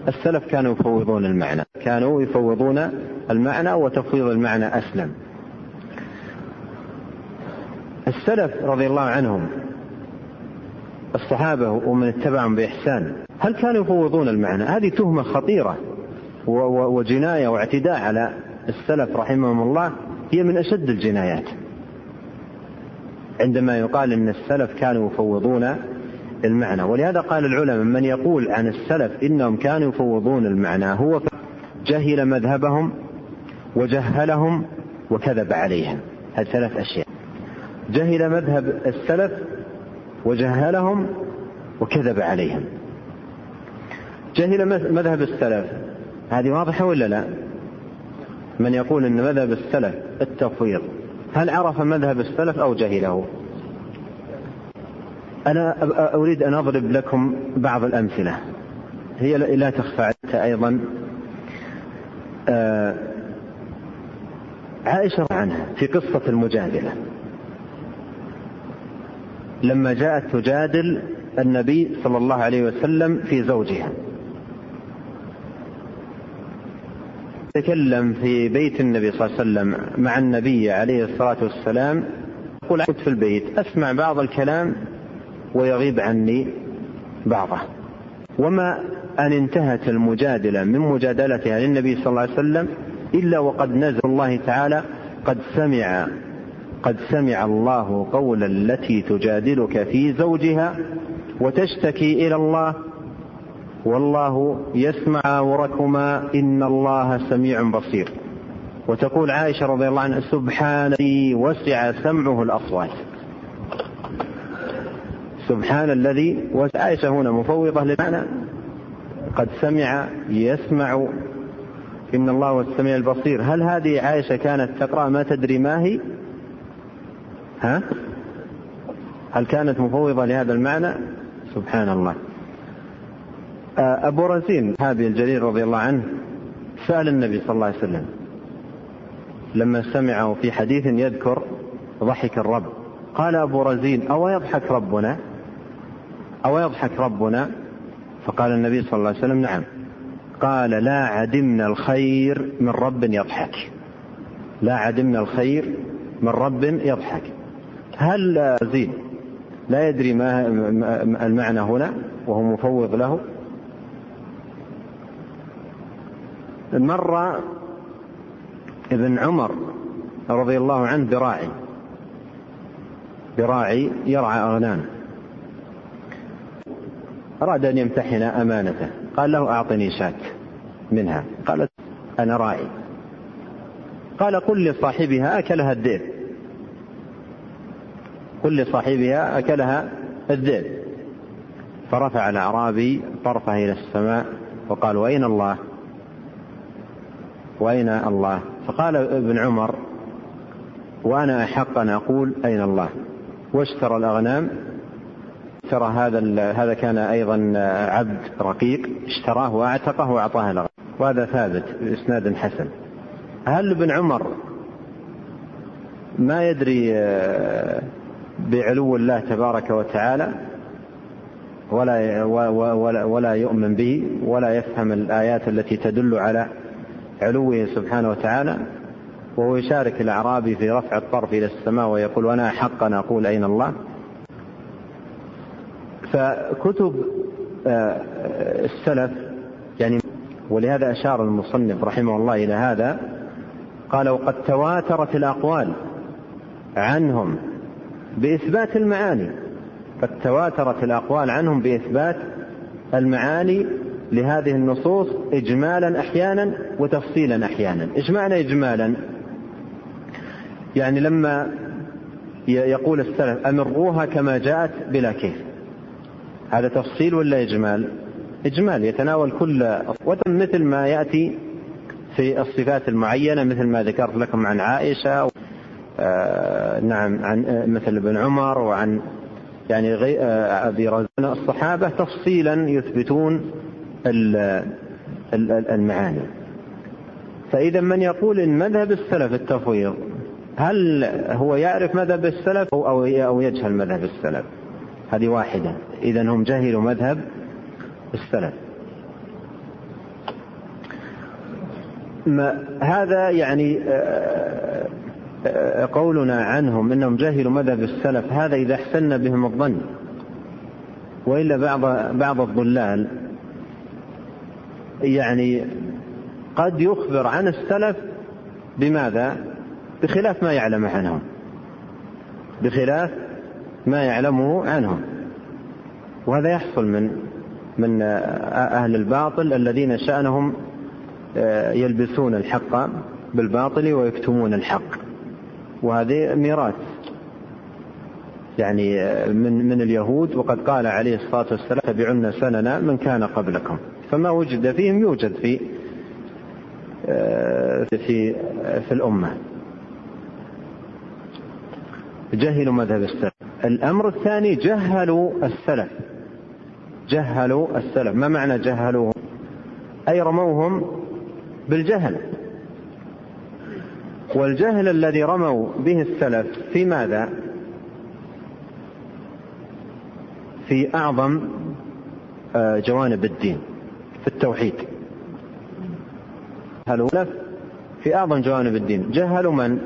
السلف كانوا يفوضون المعنى كانوا يفوضون المعنى وتفويض المعنى أسلم. السلف رضي الله عنهم الصحابة ومن اتبعهم بإحسان. هل كانوا يفوضون المعنى؟ هذه تهمة خطيرة وجناية واعتداء على السلف رحمهم الله. هي من أشد الجنايات. عندما يقال أن السلف كانوا يفوضون المعنى. ولهذا قال العلماء من يقول عن السلف إنهم كانوا يفوضون المعنى هو جهل مذهبهم وجهلهم وكذب عليهم. هذه ثلاث أشياء. جهل مذهب السلف وجهلهم وكذب عليهم. جهل مذهب السلف. هذه واضحة ولا لا؟ من يقول أن مذهب السلف التفويض. هل عرف مذهب السلف أو جهله؟ أنا أريد أن أضرب لكم بعض الأمثلة. هي لا تخفى أيضا. آه عائشة عنها في قصة المجادلة. لما جاءت تجادل النبي صلى الله عليه وسلم في زوجها. تكلم في بيت النبي صلى الله عليه وسلم مع النبي عليه الصلاة والسلام يقول كنت في البيت أسمع بعض الكلام ويغيب عني بعضه. وما أن انتهت المجادلة من مجادلتها للنبي صلى الله عليه وسلم إلا وقد نزل الله تعالى قد سمع قد سمع الله قول التي تجادلك في زوجها وتشتكي إلى الله والله يسمع وركما إن الله سميع بصير. وتقول عائشة رضي الله عنها سبحان الذي وسع سمعه الأصوات. سبحان الذي عائشة هنا مفوضة لمعنى قد سمع يسمع إن الله هو السميع البصير. هل هذه عائشة كانت تقرأ ما تدري ما هي؟ ها؟ هل كانت مفوضة لهذا المعنى؟ سبحان الله آه، أبو رزين هذه الجليل رضي الله عنه سأل النبي صلى الله عليه وسلم لما سمعه في حديث يذكر ضحك الرب قال أبو رزين أو يضحك ربنا؟ أو يضحك ربنا؟ فقال النبي صلى الله عليه وسلم نعم. قال لا عدمنا الخير من رب يضحك. لا عدمنا الخير من رب يضحك. هل زيد لا يدري ما المعنى هنا وهو مفوض له؟ مر ابن عمر رضي الله عنه براعي. براعي يرعى أغنام. أراد أن يمتحن أمانته. قال له أعطني شاة منها. قالت أنا راعي. قال قل لصاحبها أكلها الذئب قل لصاحبها أكلها الذئب فرفع الأعرابي طرفه إلى السماء وقال وأين الله؟ وأين الله؟ فقال ابن عمر وأنا أحق أن أقول أين الله؟ واشترى الأغنام اشترى هذا هذا كان أيضا عبد رقيق اشتراه وأعتقه وأعطاه الأغنام. وهذا ثابت بإسناد حسن. هل ابن عمر ما يدري آه، بعلو الله تبارك وتعالى ولا ولا يؤمن به ولا يفهم الآيات التي تدل على علوه سبحانه وتعالى وهو يشارك الأعرابي في رفع الطرف إلى السماء ويقول وأنا حق أن أقول أين الله. فكتب آه، السلف يعني ولهذا أشار المصنف رحمه الله إلى هذا قال وقد تواترت الأقوال عنهم بإثبات المعاني قد تواترت الأقوال عنهم بإثبات المعاني لهذه النصوص إجمالا أحيانا وتفصيلا أحيانا. إيش معنى إجمالا؟ يعني لما يقول السلف أمروها كما جاءت بلا كيف. هذا تفصيل ولا إجمال؟ إجمال يتناول كل مثل ما يأتي في الصفات المعينة مثل ما ذكرت لكم عن عائشة نعم عن آه مثل ابن عمر وعن يعني آه أبي رزان الصحابة تفصيلا يثبتون المعاني. فإذا من يقول إن مذهب السلف التفويض هل هو يعرف مذهب السلف أو أو يجهل مذهب السلف؟ هذه واحدة. إذا هم جهلوا مذهب السلف. ما هذا يعني آه، آه، قولنا عنهم إنهم جهلوا مذهب السلف هذا إذا احسنا بهم الظن. وإلا بعض بعض الضلال يعني قد يخبر عن السلف بماذا؟ بخلاف ما يعلم عنهم. بخلاف ما يعلمه عنهم. وهذا يحصل من من أهل الباطل الذين شأنهم آه، يلبسون الحق بالباطل ويكتمون الحق. وهذه ميراث. يعني من من اليهود وقد قال عليه الصلاة والسلام تبعن سننا من كان قبلكم. فما وجد فيهم يوجد في آه، في في الأمة. جهلوا مذهب السلف. الأمر الثاني جهلوا السلف. جهلوا السلف. ما معنى جهلوهم؟ أي رموهم بالجهل. والجهل الذي رموا به السلف في ماذا؟ في أعظم آه، جوانب الدين في التوحيد. جهلوا في أعظم جوانب الدين. جهلوا من؟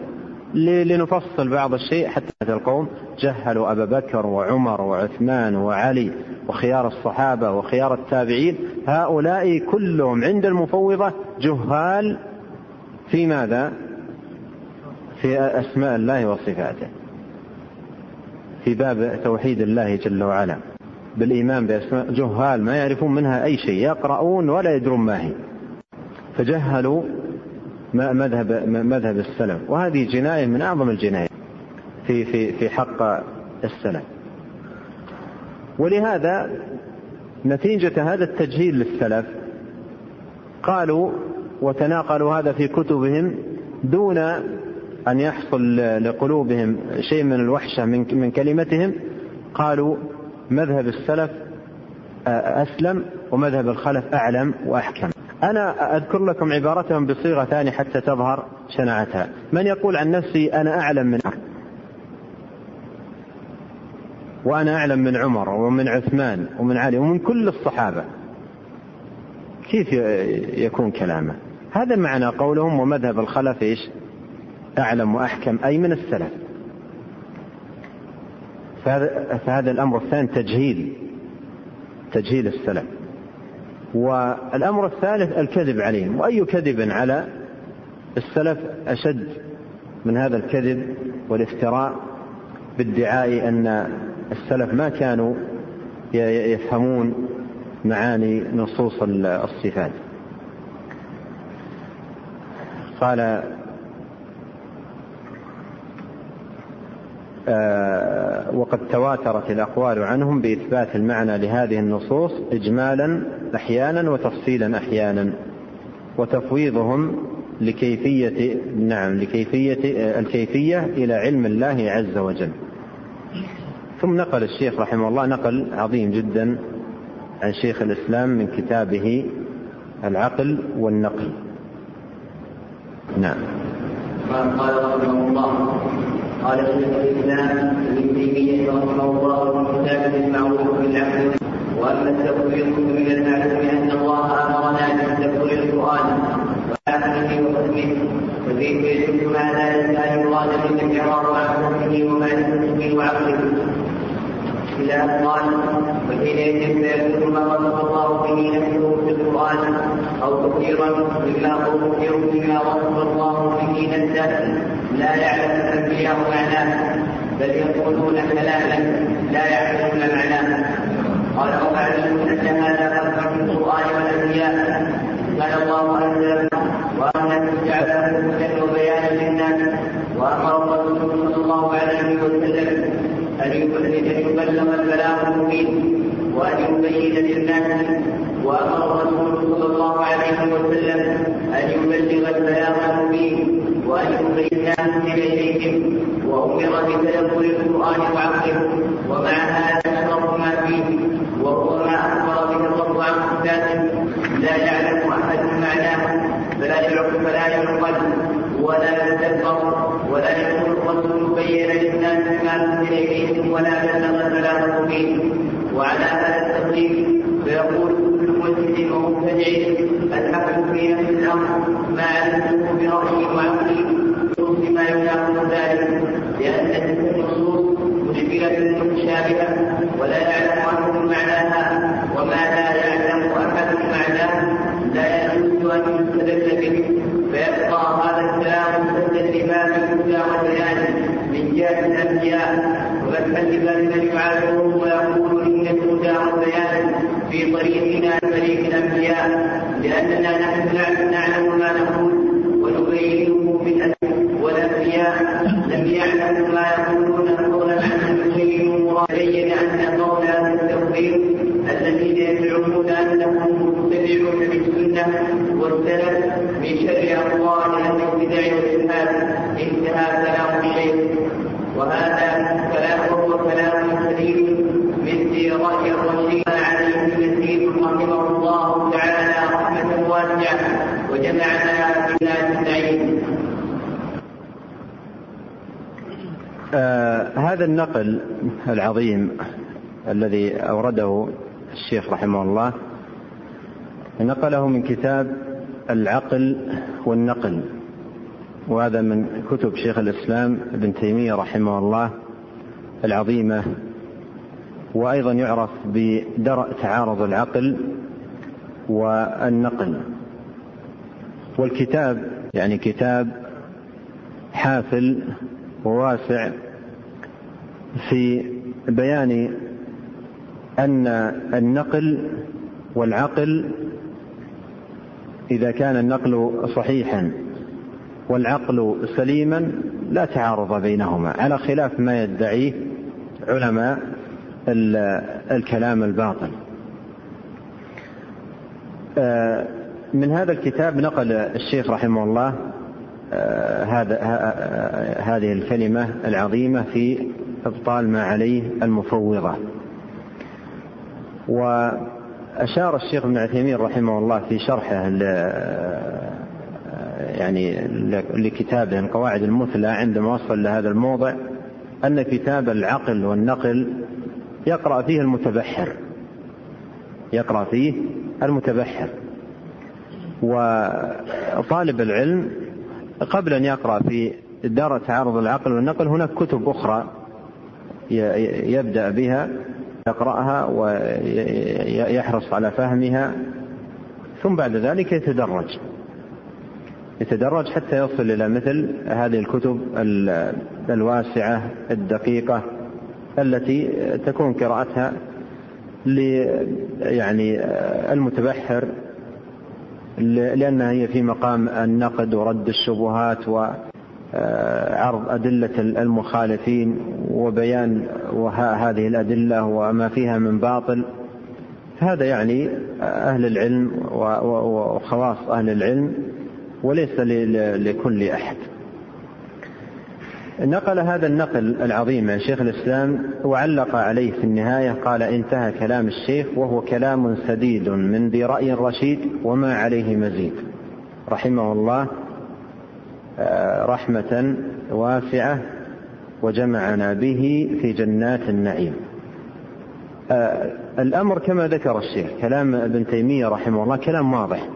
لنفصل بعض الشيء حتى القوم. جهلوا أبا بكر وعمر وعثمان وعلي وخيار الصحابة وخيار التابعين. هؤلاء كلهم عند المفوضة جهال في ماذا؟ في أسماء الله وصفاته. في باب توحيد الله جل وعلا. بالإيمان باسماء جهال ما يعرفون منها أي شيء يقرؤون ولا يدرون ما هي. فجهلوا مذهب مذهب السلف وهذه جناية من أعظم الجنايات في في في حق السلف. ولهذا نتيجة هذا التجهيل للسلف قالوا وتناقلوا هذا في كتبهم دون أن يحصل لقلوبهم شيء من الوحشة من من كلمتهم قالوا مذهب السلف أسلم ومذهب الخلف أعلم وأحكم. أنا أذكر لكم عبارتهم بصيغة ثانية حتى تظهر شناعتها. من يقول عن نفسي أنا أعلم من عمر؟ وأنا أعلم من عمر ومن عثمان ومن علي ومن كل الصحابة. كيف يكون كلامه؟ هذا معنى قولهم ومذهب الخلف إيش؟ أعلم وأحكم أي من السلف. فهذا, فهذا الأمر الثاني تجهيل تجهيل السلف. والأمر الثالث الكذب عليهم. وأي كذب على السلف أشد من هذا الكذب والافتراء بادعاء أن السلف ما كانوا يفهمون معاني نصوص الصفات. قال وقد تواترت الأقوال عنهم بإثبات المعنى لهذه النصوص إجمالا أحيانا وتفصيلا أحيانا وتفويضهم لكيفية نعم لكيفية الكيفية إلى علم الله عز وجل. ثم نقل الشيخ رحمه الله نقل عظيم جدا عن شيخ الإسلام من كتابه العقل والنقل. نعم. قال رحمه الله قال شيخ الإسلام ابن تيمية رحمه الله في كتابه المعروف بالعقل وأما التفويض من المعلوم أن الله أمرنا بتدبر القرآن وعقله وفهمه فكيف يجوز ما ذلك ان يراد به الاعراض عن حكمه ومعرفته وعقله إذا قال وحينئذ فيكون ما وصف الله به نفسه في القرآن أو كثيرا مما أخبر بما وصف الله به نفسه لا يعلم الأنبياء معناه بل يقولون كلاما لا يعلمون معناه. قال أو أعلمون أن هذا في القرآن والأنبياء؟ قال الله أنزل وأن جعل هدى وبيانا للناس وأمر الرسول صلى الله عليه وسلم أن يبلغ البلاغ المبين وأن يبين للناس وأمر الرسول صلى الله عليه وسلم أن يبلغ البلاغ المبين وأن يبين الناس إليهم وأمر بتدبر القرآن وعقله ومع هذا أشرف ما فيه وهو ما أخبر به الرب عن لا يعلم أحد معناه فلا فلا يعقل ولا يتدبر ولا يكون الرسول بين للناس ما أنزل إليهم ولا بلغ البلاغ المبين وعلى هذا التقدير فيقول كل مسلم ومبتدع الحق في نفس الأمر ما برايي وعقلي بما يناقض ذلك لأن تلك النصوص مشكله متشابهه ولا يعلم احد معناها وما لا يعلم احد معناه لا يجوز ان يستدل به فيبقى هذا الكلام سدا لباب الهدى والبيان من جهه الانبياء وفتحا لباب من يعارضهم ويقول ان الهدى والبيان في طريقنا طريق الانبياء لاننا نحن نعلم ما نقول ونبينه بالادب والانبياء لم يعلموا ما يقولون قولا عنه يبين بين ان قول هذا التوحيد الذين يزعمون انهم متبعون للسنه والسلف من شر اقوال أهل البدع والالحاد انتهى كلام الشيخ وهذا كلام وهو كلام سليم من سيرة الرسول عليه المسيح رحمه الله تعالى رحمة واسعة وجمعنا بذات النعيم آه هذا النقل العظيم الذي أورده الشيخ رحمه الله نقله من كتاب العقل والنقل وهذا من كتب شيخ الإسلام ابن تيمية رحمه الله العظيمة وأيضا يعرف بدرء تعارض العقل والنقل. والكتاب يعني كتاب حافل وواسع في بيان أن النقل والعقل إذا كان النقل صحيحا والعقل سليما لا تعارض بينهما على خلاف ما يدعيه علماء الكلام الباطل. من هذا الكتاب نقل الشيخ رحمه الله هذا هذه الكلمة العظيمة في إبطال ما عليه المفوضة. وأشار الشيخ ابن عثيمين رحمه الله في شرحه يعني لكتابه القواعد المثلى عندما وصل لهذا الموضع أن كتاب العقل والنقل يقرأ فيه المتبحر. يقرأ فيه المتبحر. وطالب العلم قبل أن يقرأ في دار تعارض العقل والنقل هناك كتب أخرى يبدأ بها يقرأها ويحرص على فهمها ثم بعد ذلك يتدرج. يتدرج حتى يصل إلى مثل هذه الكتب الواسعة الدقيقة التي تكون قراءتها يعني المتبحر لأنها هي في مقام النقد ورد الشبهات وعرض أدلة المخالفين وبيان هذه الأدلة وما فيها من باطل. هذا يعني أهل العلم وخواص أهل العلم وليس لكل أحد. نقل هذا النقل العظيم عن شيخ الإسلام وعلق عليه في النهاية قال انتهى كلام الشيخ وهو كلام سديد من ذي رأي رشيد وما عليه مزيد. رحمه الله. آه، رحمة واسعة وجمعنا به في جنات النعيم. آه، الأمر كما ذكر الشيخ كلام ابن تيمية رحمه الله كلام واضح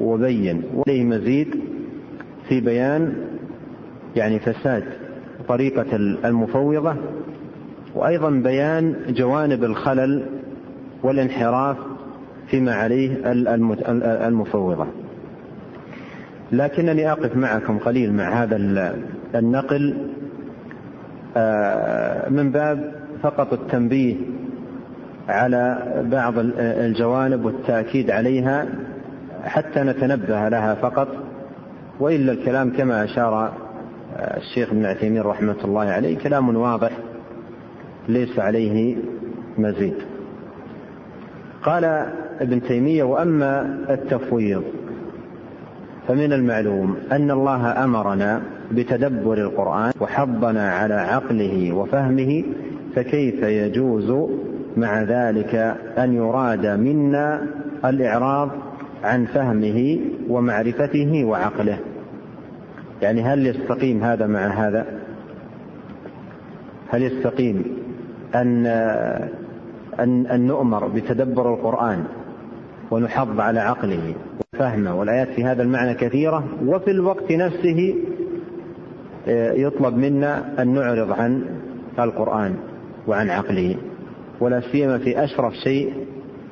وبين وليه مزيد في بيان يعني فساد طريقة المفوضة وأيضا بيان جوانب الخلل والانحراف فيما عليه المفوضة. لكنني أقف معكم قليل مع هذا النقل. آه، من باب فقط التنبيه على بعض الجوانب والتأكيد عليها حتى نتنبه لها فقط وإلا الكلام كما أشار الشيخ ابن عثيمين رحمة الله عليه كلام واضح ليس عليه مزيد. قال ابن تيمية وأما التفويض فمن المعلوم أن الله أمرنا بتدبر القرآن وحضنا على عقله وفهمه فكيف يجوز مع ذلك أن يراد منا الإعراض عن فهمه ومعرفته وعقله؟ يعني هل يستقيم هذا مع هذا؟ هل يستقيم أن أن, أن نؤمر بتدبر القرآن ونحض على عقله؟ وفهمه والآيات في هذا المعنى كثيرة وفي الوقت نفسه آه، يطلب منا أن نعرض عن القرآن وعن عقله ولا سيما في أشرف شيء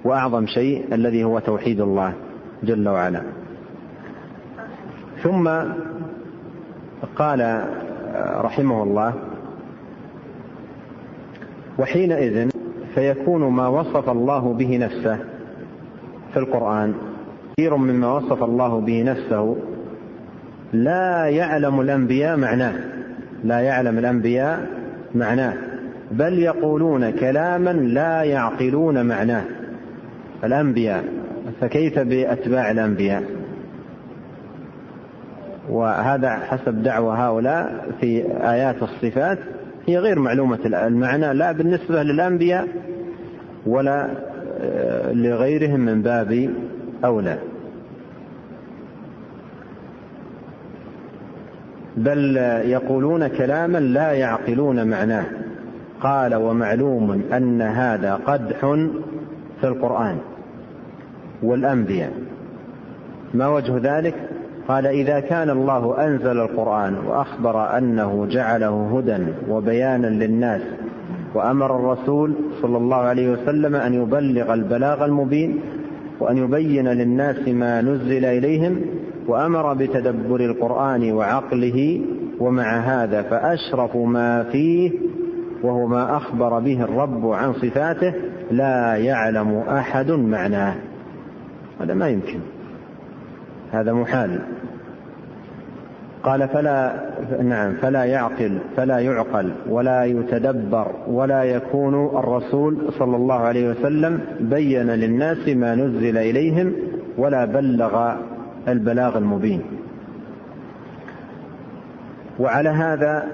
وأعظم شيء الذي هو توحيد الله جل وعلا. ثم قال رحمه الله وحينئذ فيكون ما وصف الله به نفسه في القرآن كثير مما وصف الله به نفسه. لا يعلم الأنبياء معناه. لا يعلم الأنبياء معناه. بل يقولون كلاما لا يعقلون معناه. الأنبياء فكيف بأتباع الأنبياء؟ وهذا حسب دعوى هؤلاء في آيات الصفات. هي غير معلومة المعنى لا بالنسبة للأنبياء ولا آه، لغيرهم من باب أولى بل يقولون كلاما لا يعقلون معناه. قال ومعلوم أن هذا قدح في القرآن والأنبياء. ما وجه ذلك؟ قال إذا كان الله أنزل القرآن وأخبر أنه جعله هدى وبيانا للناس وأمر الرسول صلى الله عليه وسلم أن يبلغ البلاغ المبين وأن يبين للناس ما نزل إليهم وأمر بتدبر القرآن وعقله ومع هذا فأشرف ما فيه وهو ما أخبر به الرب عن صفاته لا يعلم أحد معناه. هذا ما يمكن. هذا محال. قال فلا نعم فلا يعقل فلا يعقل ولا يتدبر ولا يكون الرسول صلى الله عليه وسلم بين للناس ما نزل إليهم ولا بلغ البلاغ المبين. وعلى هذا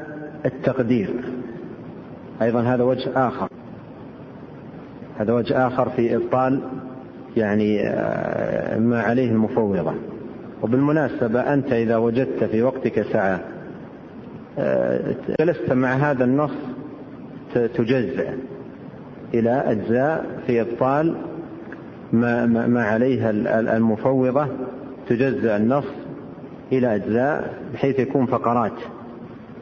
التقدير. أيضا هذا وجه آخر. هذا وجه آخر في إبطال يعني آه، ما عليه المفوضة. وبالمناسبة أنت إذا وجدت في وقتك ساعة آه، جلست مع هذا النص تجزئ إلى أجزاء في إبطال ما, ما عليها المفوضة تجزأ النص إلى أجزاء بحيث يكون فقرات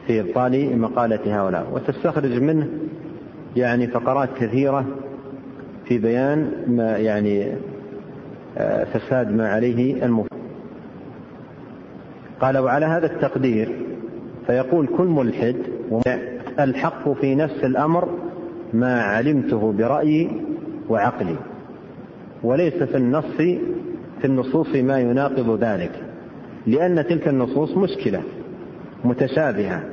في إبطال مقالة هؤلاء. وتستخرج منه يعني فقرات كثيرة في بيان ما يعني آه، فساد ما عليه المفوض قال وعلى هذا التقدير فيقول كل ملحد الحق في نفس الأمر ما علمته برأيي وعقلي وليس في النص في النصوص ما يناقض ذلك لأن تلك النصوص مشكلة متشابهة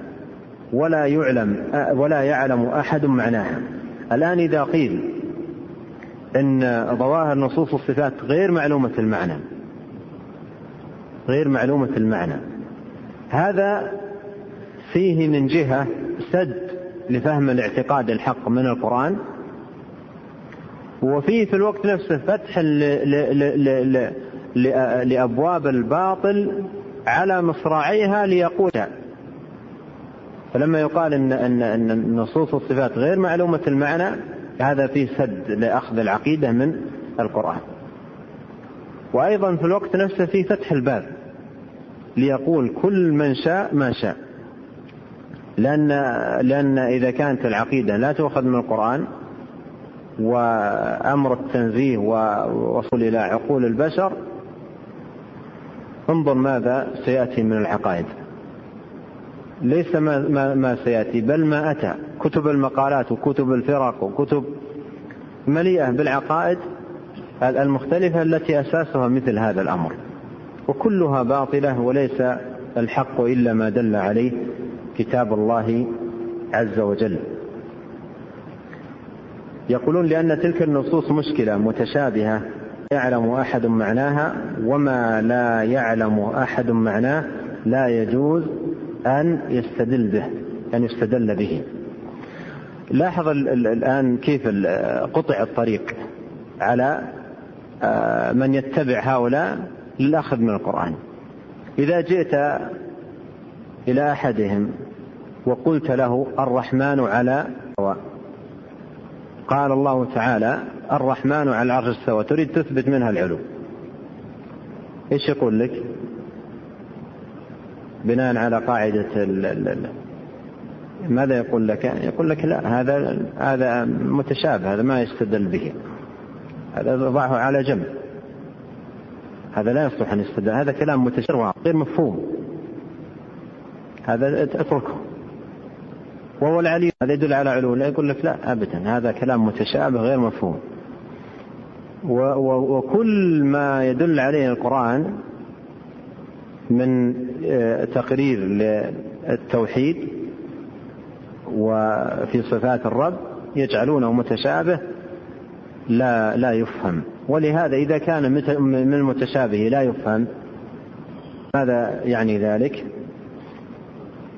ولا يعلم ولا يعلم أحد معناها. الآن إذا قيل إن ظواهر نصوص الصفات غير معلومة المعنى غير معلومة المعنى. هذا فيه من جهة سد لفهم الاعتقاد الحق من القرآن وفيه في الوقت نفسه فتح لأبواب الباطل على مصراعيها ليقودها فلما يقال إن, إن, إن نصوص الصفات غير معلومة المعنى هذا فيه سد لأخذ العقيدة من القرآن. وأيضا في الوقت نفسه في فتح الباب. ليقول كل من شاء ما شاء. لأن لأن إذا كانت العقيدة لا تؤخذ من القرآن وأمر التنزيه ووصول إلى عقول البشر انظر ماذا سيأتي من العقائد. ليس ما, ما, ما سيأتي بل ما أتى. كتب المقالات وكتب الفرق وكتب مليئة بالعقائد المختلفة التي أساسها مثل هذا الأمر. وكلها باطلة وليس الحق إلا ما دل عليه كتاب الله عز وجل. يقولون لأن تلك النصوص مشكلة متشابهة يعلم أحد معناها وما لا يعلم أحد معناه لا يجوز أن يستدل به أن يستدل به. لاحظ الآن كيف قطع الطريق على آه، من يتبع هؤلاء للأخذ من القرآن. إذا جئت إلى أحدهم وقلت له الرحمن على قال الله تعالى الرحمن على العرش استوى تريد تثبت منها العلو. إيش يقول لك؟ بناء على قاعدة ماذا يقول لك؟ يقول لك لا هذا هذا متشابه هذا ما يستدل به. هذا ضعه على جنب هذا لا يصلح أن يستدل هذا كلام متشابه غير مفهوم. هذا أتركه. وهو العلي. هذا يدل على علو. لا يقول لك لا أبدا. هذا كلام متشابه غير مفهوم. وكل ما يدل عليه القرآن من آه، تقرير للتوحيد وفي صفات الرب يجعلونه متشابه لا لا يفهم. ولهذا إذا كان من المتشابه لا يفهم ماذا يعني ذلك؟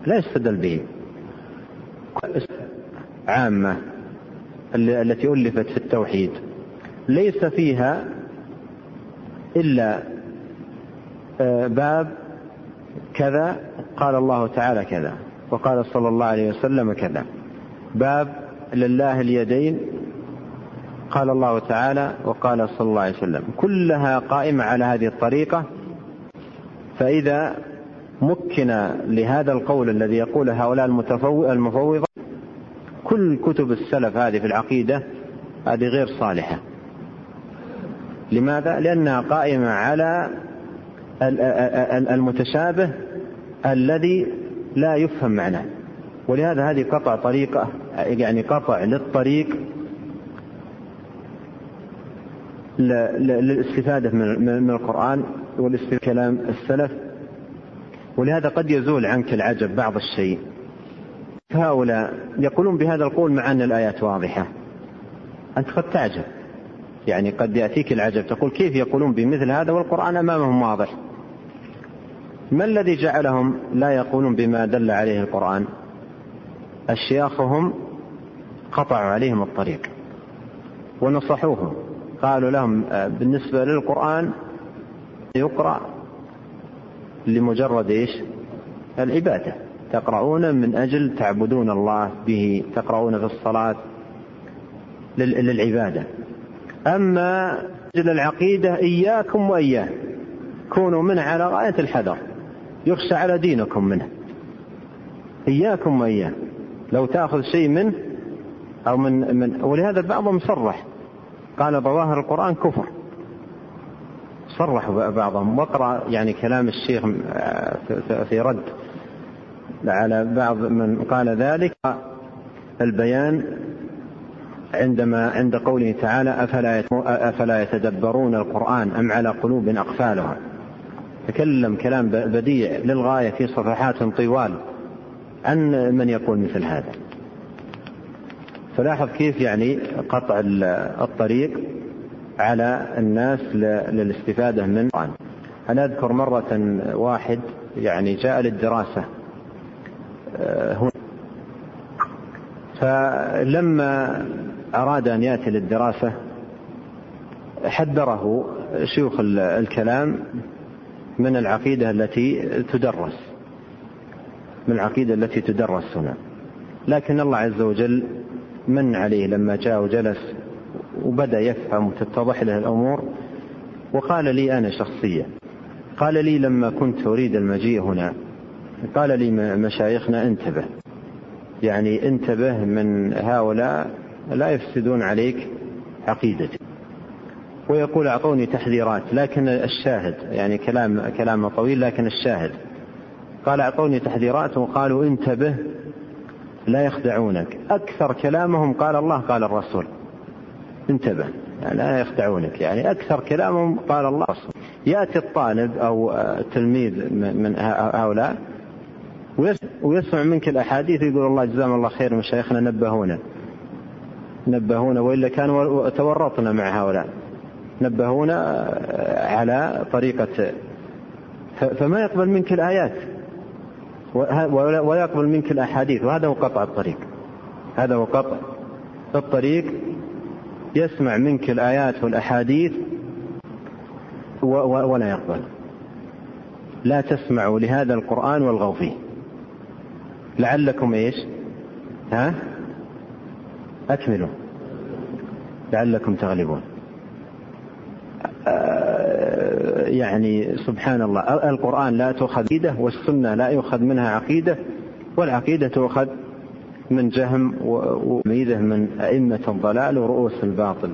لا يستدل به. عامة التي ألفت في التوحيد ليس فيها إلا آه، باب كذا قال الله تعالى كذا وقال صلى الله عليه وسلم كذا. باب لله اليدين قال الله تعالى وقال صلى الله عليه وسلم كلها قائمة على هذه الطريقة فإذا مكن لهذا القول الذي يقوله هؤلاء المفوضة كل كتب السلف هذه في العقيدة هذه غير صالحة لماذا؟ لأنها قائمة على المتشابه الذي لا يفهم معناه ولهذا هذه قطع طريقة يعني قطع للطريق للاستفادة من القرآن والاستفادة كلام السلف. ولهذا قد يزول عنك العجب بعض الشيء. هؤلاء يقولون بهذا القول مع أن الآيات واضحة. أنت قد تعجب. يعني قد يأتيك العجب. تقول كيف يقولون بمثل هذا والقرآن أمامهم واضح؟ ما الذي جعلهم لا يقولون بما دل عليه القرآن؟ أشياخهم قطعوا عليهم الطريق ونصحوهم. قالوا لهم بالنسبة للقرآن يقرأ لمجرد إيش؟ العبادة. تقرؤون من أجل تعبدون الله به تقرؤون في الصلاة للعبادة. أما أجل العقيدة إياكم وإياه. كونوا منه على غاية الحذر. يخشى على دينكم منه. إياكم وإياه. لو تأخذ شيء منه أو من من ولهذا بعضهم صرح. قال ظواهر القرآن كفر. صرح بعضهم واقرأ يعني كلام الشيخ في رد على بعض من قال ذلك. البيان عندما عند قوله تعالى أفلا أفلا يتدبرون القرآن أم على قلوب أقفالها؟ تكلم كلام بديع للغاية في صفحات طوال. عن من يقول مثل هذا؟ فلاحظ كيف يعني قطع الطريق على الناس للاستفادة من القرآن. أنا أذكر مرة واحد يعني جاء للدراسة آه، هنا. فلما أراد أن يأتي للدراسة حذره شيوخ الكلام من العقيدة التي تدرس من العقيدة التي تدرس هنا. لكن الله عز وجل من عليه لما جاء وجلس وبدأ يفهم وتتضح له الأمور. وقال لي أنا شخصيا قال لي لما كنت أريد المجيء هنا قال لي مشايخنا انتبه يعني انتبه من هؤلاء لا يفسدون عليك عقيدتك. ويقول أعطوني تحذيرات لكن الشاهد يعني كلام كلام طويل لكن الشاهد. قال أعطوني تحذيرات. وقالوا انتبه لا يخدعونك. أكثر كلامهم قال الله قال الرسول. انتبه. يعني لا يخدعونك. يعني أكثر كلامهم قال الله الرسول. يأتي الطالب أو التلميذ من هؤلاء ويسمع منك الأحاديث يقول الله جزاهم الله خير مشايخنا نبهونا. نبهونا. وإلا كانوا تورطنا مع هؤلاء. نبهونا على طريقة. فما يقبل منك الآيات. ولا يقبل منك الأحاديث وهذا هو قطع الطريق. هذا هو قطع. الطريق يسمع منك الآيات والأحاديث ولا يقبل. لا تسمعوا لهذا القرآن والغوا فيه. لعلكم إيش؟ ها؟ أكملوا. لعلكم تغلبون آه، يعني سبحان الله القرآن لا تؤخذ عقيدة والسنة لا يؤخذ منها عقيدة والعقيدة تؤخذ من جهم وميزة من أئمة الضلال ورؤوس الباطل.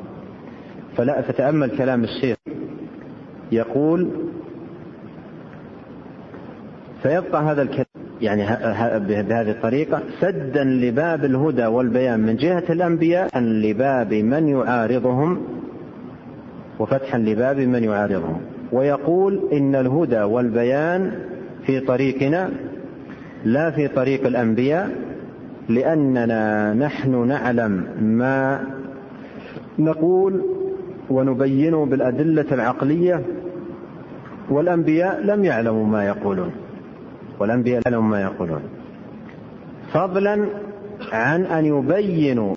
فلا فتأمل كلام الشيخ. يقول فيبقى هذا الكلام يعني بهذه الطريقة سدا لباب الهدى والبيان من جهة الأنبياء لباب من يعارضهم وفتحا لباب من يعارضهم. ويقول إن الهدى والبيان في طريقنا لا في طريق الأنبياء لأننا نحن نعلم ما نقول ونبينه بالأدلة العقلية والأنبياء لم يعلموا ما يقولون والأنبياء لا يعلمون ما يقولون. فضلا عن أن يبينوا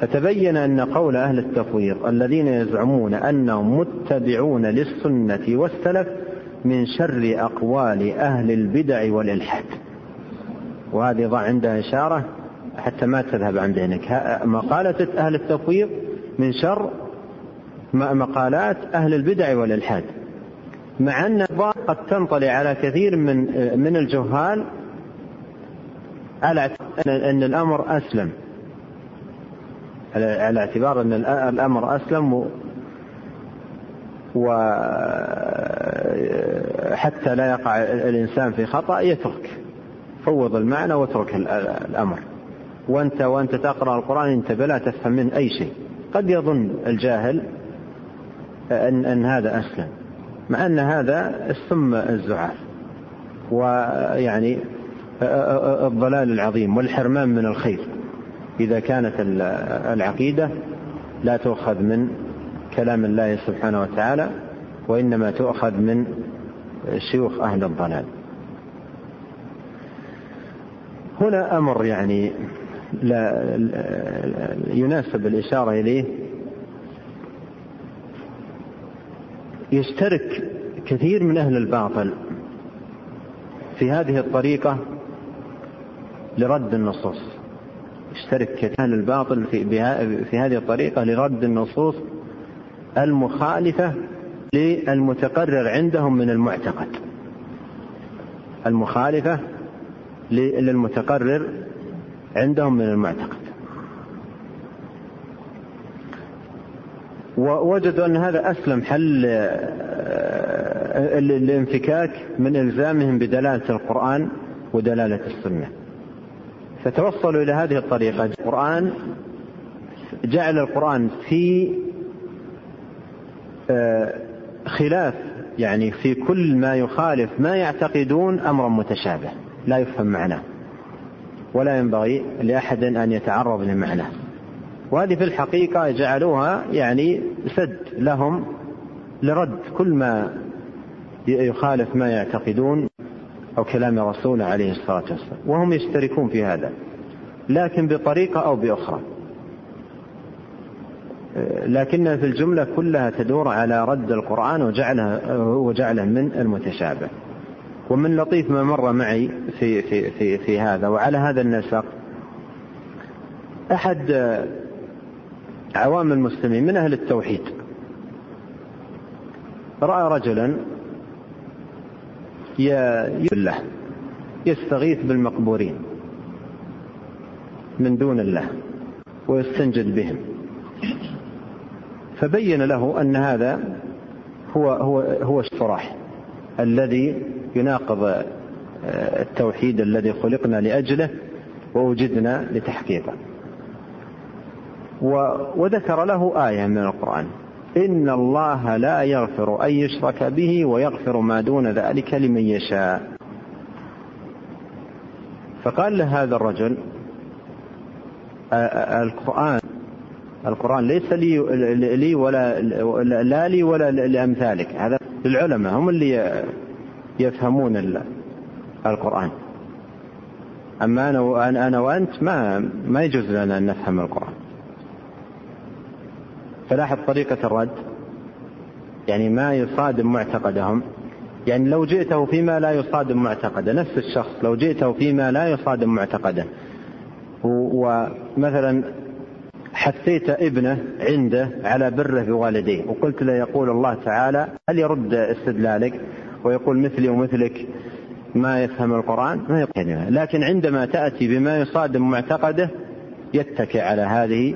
فتبين أن قول أهل التفويض الذين يزعمون أنهم متبعون للسنة والسلف من شر أقوال أهل البدع والإلحاد. وهذه ضع عندها إشارة حتى ما تذهب عن ذهنك. مقالة أهل التفويض من شر مقالات أهل البدع والإلحاد. مع أن قد تنطلي على كثير من من الجهال على أن الأمر أسلم. على اعتبار أن الأمر أسلم وحتى لا يقع الإنسان في خطأ يترك. فوض المعنى واترك الأمر. وأنت وأنت تقرأ القرآن أنت لا تفهم منه أي شيء. قد يظن الجاهل أن, أن هذا أسلم مع أن هذا السم الزعاف. ويعني الضلال العظيم والحرمان من الخير. إذا كانت العقيدة لا تؤخذ من كلام الله سبحانه وتعالى وإنما تؤخذ من شيوخ أهل الضلال. هنا أمر يعني لا يناسب الإشارة إليه. يشترك كثير من أهل الباطل في هذه الطريقة لرد النصوص. يشترك أهل الباطل في, في هذه الطريقة لرد النصوص المخالفة للمتقرر عندهم من المعتقد. المخالفة للمتقرر عندهم من المعتقد. ووجدوا أن هذا أسلم حل الانفكاك من إلزامهم بدلالة القرآن ودلالة السنة. فتوصلوا إلى هذه الطريقة. القرآن جعل القرآن في آه، خلاف يعني في كل ما يخالف ما يعتقدون أمرا متشابه لا يفهم معناه. ولا ينبغي لأحد أن يتعرض لمعناه. وهذه في الحقيقة جعلوها يعني سد لهم لرد كل ما يخالف ما يعتقدون أو كلام رسوله عليه الصلاة والسلام. وهم يشتركون في هذا لكن بطريقة أو بأخرى. لكنها في الجملة كلها تدور على رد القرآن وجعله وجعله من المتشابه. ومن لطيف ما مر معي في في في في هذا. وعلى هذا النسق أحد عوام المسلمين من أهل التوحيد رأى رجلا بالله يستغيث بالمقبورين من دون الله ويستنجد بهم. فبين له أن هذا هو هو هو الصراح الذي يناقض آه، التوحيد الذي خلقنا لأجله ووجدنا لتحقيقه. وذكر له آية من القرآن. إن الله لا يغفر أن يشرك به ويغفر ما دون ذلك لمن يشاء. فقال له هذا الرجل القرآن القرآن ليس لي لي ولا لا لي ولا لأمثالك هذا للعلماء هم اللي يفهمون القرآن. أما أنا وأنت ما ما يجوز لنا أن نفهم القرآن. فلاحظ طريقة الرد. يعني ما يصادم معتقدهم. يعني لو جئته فيما لا يصادم معتقده نفس الشخص لو جئته فيما لا يصادم معتقده. ومثلا حثيت ابنه عنده على بره بوالديه وقلت له يقول الله تعالى هل يرد استدلالك؟ ويقول مثلي ومثلك. ما يفهم القرآن؟ ما يقول. لكن عندما تأتي بما يصادم معتقده يتكئ على هذه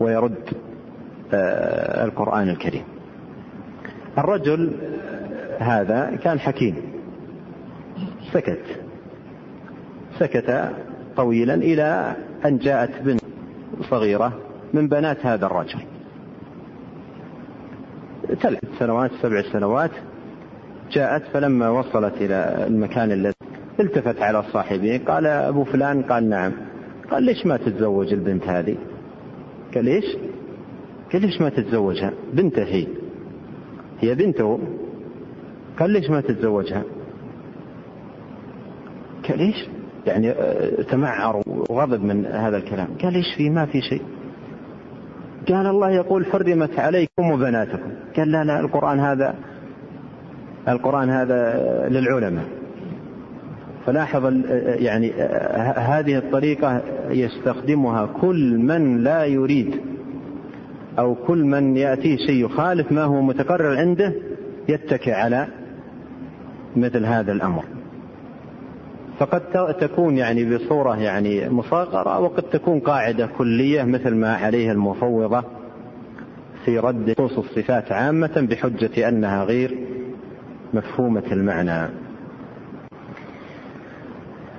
ويرد. القرآن الكريم. الرجل هذا كان حكيم. سكت. سكت طويلا إلى أن جاءت بنت صغيرة من بنات هذا الرجل. ثلاث سنوات سبع سنوات جاءت فلما وصلت إلى المكان الذي التفت على صاحبه قال أبو فلان قال نعم. قال ليش ما تتزوج البنت هذه؟ قال ليش؟ قال ليش ما تتزوجها؟ بنته هي. هي بنته. قال ليش ما تتزوجها؟ قال ليش؟ يعني آه، تمعر وغضب من هذا الكلام. قال ليش في ما في شيء. قال الله يقول حرمت عليكم وبناتكم قال لا لا القرآن هذا القرآن هذا للعلماء. فلاحظ آه، يعني آه، هذه الطريقة يستخدمها كل من لا يريد. أو كل من يأتيه شيء يخالف ما هو متقرر عنده يتكئ على مثل هذا الأمر. فقد تكون يعني بصورة يعني مصغرة وقد تكون قاعدة كلية مثل ما عليه المفوضة في رد نصوص الصفات عامة بحجة أنها غير مفهومة المعنى.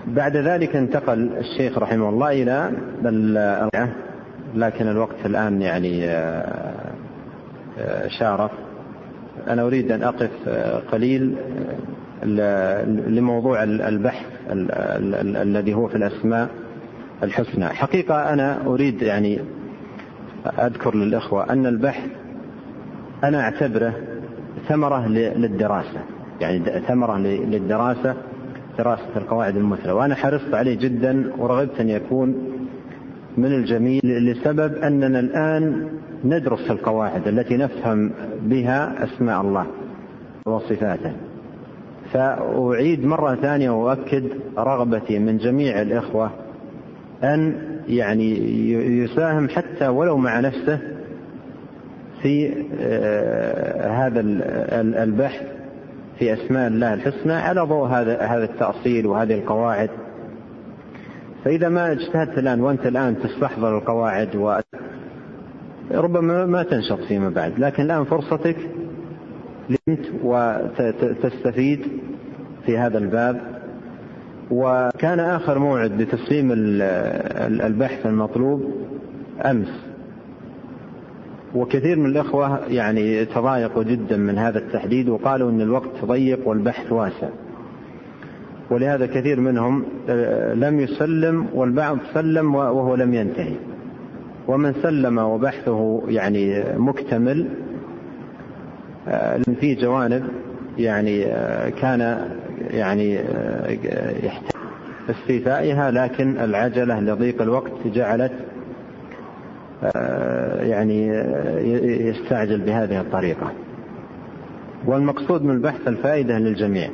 بعد ذلك انتقل الشيخ رحمه الله إلى لكن الوقت الآن يعني آه، آه، شارف. أنا أريد أن أقف آه، قليل لموضوع البحث الذي هو في الأسماء الحسنى. حقيقة أنا أريد يعني أذكر للإخوة أن البحث أنا أعتبره ثمرة للدراسة. يعني ثمرة للدراسة دراسة القواعد المثلى. وأنا حرصت عليه جدا ورغبت أن يكون من الجميل لسبب أننا الآن ندرس القواعد التي نفهم بها أسماء الله وصفاته. فأعيد مرة ثانية وأؤكد رغبتي من جميع الإخوة أن يعني يساهم حتى ولو مع نفسه في آه، هذا البحث في أسماء الله الحسنى على ضوء هذا هذا التأصيل وهذه القواعد. فإذا ما اجتهدت الآن وأنت الآن تستحضر القواعد و ربما ما تنشط فيما بعد لكن الآن فرصتك لنت وتستفيد في هذا الباب. وكان آخر موعد لتسليم البحث المطلوب أمس. وكثير من الإخوة يعني تضايقوا جدا من هذا التحديد وقالوا أن الوقت ضيق والبحث واسع. ولهذا كثير منهم آه، لم يسلم والبعض سلم وهو لم ينتهي. ومن سلم وبحثه يعني مكتمل آه، في جوانب يعني آه، كان يعني يحتاج استيفائها لكن العجلة لضيق الوقت جعلت يعني يستعجل بهذه الطريقة. والمقصود من البحث الفائدة للجميع.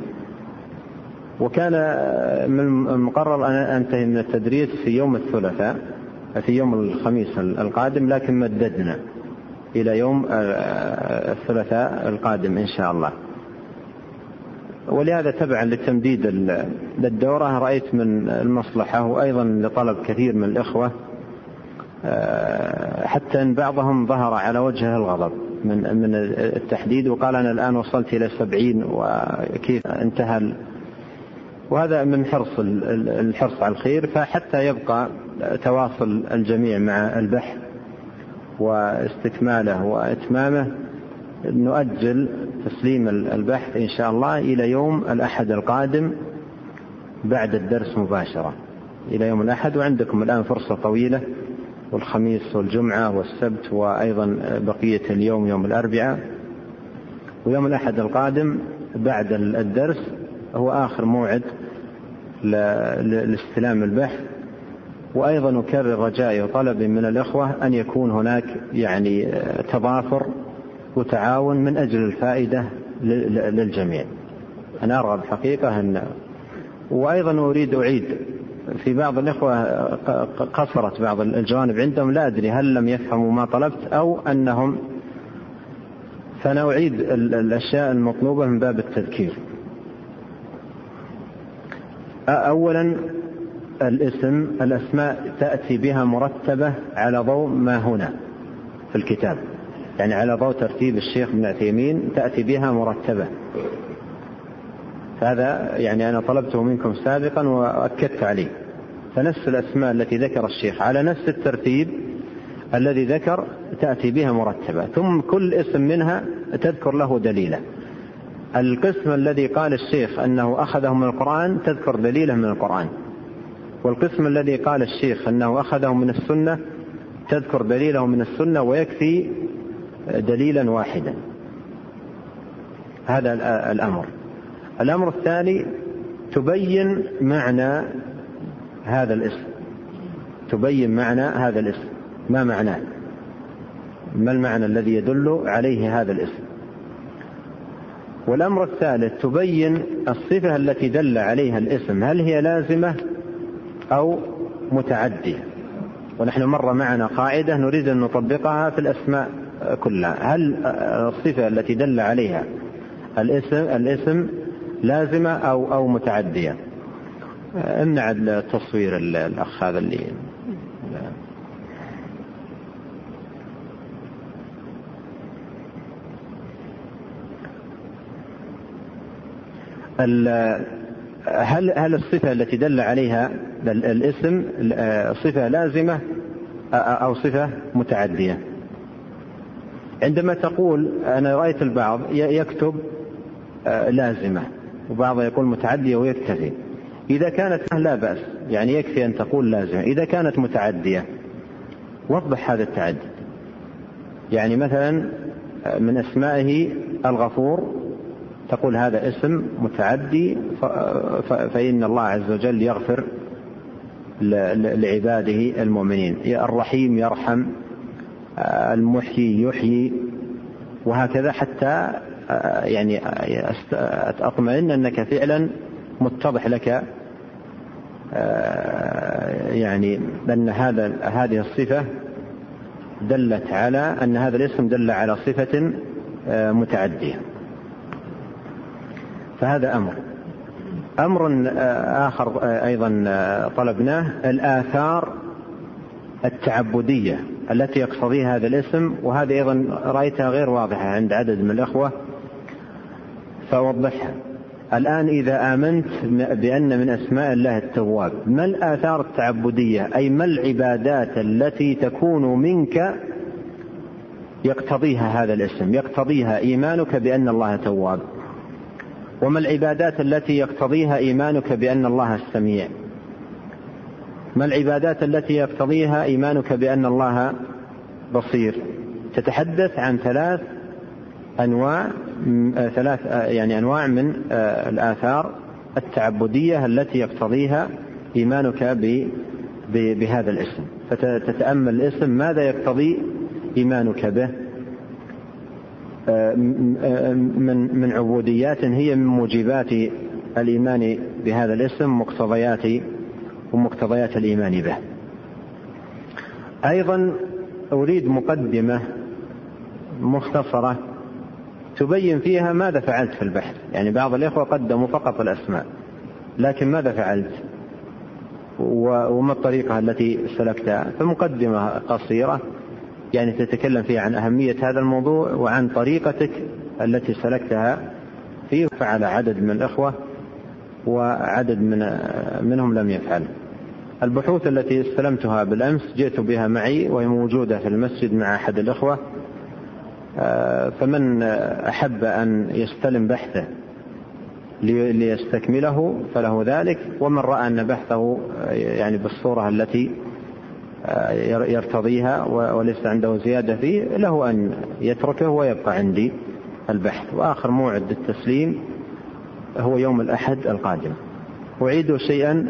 وكان من المقرر أن أنتهي من التدريس في يوم الثلاثاء في يوم الخميس القادم لكن مددنا إلى يوم الثلاثاء القادم إن شاء الله. ولهذا تبعا للتمديد للدورة رأيت من المصلحة وأيضا لطلب كثير من الإخوة حتى أن بعضهم ظهر على وجهه الغضب من من التحديد وقال أنا الآن وصلت إلى سبعين وكيف انتهى وهذا من حرص الحرص على الخير فحتى يبقى تواصل الجميع مع البحث واستكماله وإتمامه نؤجل تسليم البحث إن شاء الله إلى يوم الأحد القادم بعد الدرس مباشرة. إلى يوم الأحد وعندكم الآن فرصة طويلة والخميس والجمعة والسبت وأيضا بقية اليوم يوم الأربعاء. ويوم الأحد القادم بعد الدرس هو آخر موعد لاستلام البحث. وأيضا أكرر رجائي وطلبي من الإخوة أن يكون هناك يعني تضافر وتعاون من أجل الفائدة للجميع. أنا أرغب حقيقة أن وأيضا أريد أعيد. في بعض الإخوة قصرت بعض الجوانب عندهم. لا أدري هل لم يفهموا ما طلبت أو أنهم فأنا أعيد الأشياء المطلوبة من باب التذكير. أولا الاسم الأسماء تأتي بها مرتبة على ضوء ما هنا في الكتاب. يعني على ضوء ترتيب الشيخ ابن عثيمين تأتي بها مرتبة. هذا يعني أنا طلبته منكم سابقا وأكدت عليه. فنفس الأسماء التي ذكر الشيخ على نفس الترتيب الذي ذكر تأتي بها مرتبة. ثم كل اسم منها تذكر له دليلا القسم الذي قال الشيخ أنه أخذه من القرآن تذكر دليله من القرآن. والقسم الذي قال الشيخ أنه أخذه من السنة تذكر دليله من السنة ويكفي دليلا واحدا. هذا الأمر. الأمر الثاني تبين معنى هذا الاسم. تبين معنى هذا الاسم. ما معناه؟ ما المعنى الذي يدل عليه هذا الاسم؟ والأمر الثالث تبين الصفة التي دل عليها الاسم. هل هي لازمة أو متعدية؟ ونحن مر معنا قاعدة نريد أن نطبقها في الأسماء كلها. هل الصفة التي دل عليها الاسم الاسم لازمة أو أو متعدية؟ امنع التصوير الأخ هذا اللي هل هل الصفة التي دل عليها الاسم صفة لازمة أو صفة متعدية؟ عندما تقول أنا رأيت البعض يكتب لازمة وبعض يقول متعدية ويكتفي. إذا كانت لا بأس يعني يكفي أن تقول لازمة. إذا كانت متعدية وضح هذا التعدي. يعني مثلا من أسمائه الغفور تقول هذا اسم متعدي فإن الله عز وجل يغفر لعباده المؤمنين. الرحيم يرحم المحيي يحيي وهكذا حتى يعني أطمئن أنك فعلا متضح لك يعني أن هذا هذه الصفة دلت على أن هذا الاسم دل على صفة متعدية. فهذا أمر. أمر آخر أيضا طلبناه الآثار التعبدية التي يقتضيها هذا الاسم وهذه أيضا رأيتها غير واضحة عند عدد من الأخوة فأوضحها الآن إذا آمنت بأن من أسماء الله التواب ما الآثار التعبدية؟ أي ما العبادات التي تكون منك يقتضيها هذا الاسم يقتضيها إيمانك بأن الله تواب؟ وما العبادات التي يقتضيها إيمانك بأن الله السميع؟ ما العبادات التي يقتضيها إيمانك بأن الله بصير؟ تتحدث عن ثلاث أنواع ثلاث يعني أنواع من الآثار التعبدية التي يقتضيها إيمانك بهذا الاسم. فتتأمل الاسم ماذا يقتضي إيمانك به؟ من من عبوديات هي من موجبات الإيمان بهذا الاسم مقتضيات ومقتضيات الإيمان به. أيضا أريد مقدمة مختصرة تبين فيها ماذا فعلت في البحث. يعني بعض الإخوة قدموا فقط الأسماء لكن ماذا فعلت؟ وما الطريقة التي سلكتها؟ فمقدمة قصيرة يعني تتكلم فيها عن أهمية هذا الموضوع وعن طريقتك التي سلكتها فيه فعل عدد من الإخوة وعدد من منهم لم يفعل. البحوث التي استلمتها بالأمس جئت بها معي وهي موجودة في المسجد مع أحد الإخوة. فمن أحب أن يستلم بحثه ليستكمله فله ذلك ومن رأى أن بحثه يعني بالصورة التي يرتضيها وليس عنده زيادة فيه له أن يتركه ويبقى عندي البحث. وآخر موعد للتسليم هو يوم الأحد القادم. أعيد شيئا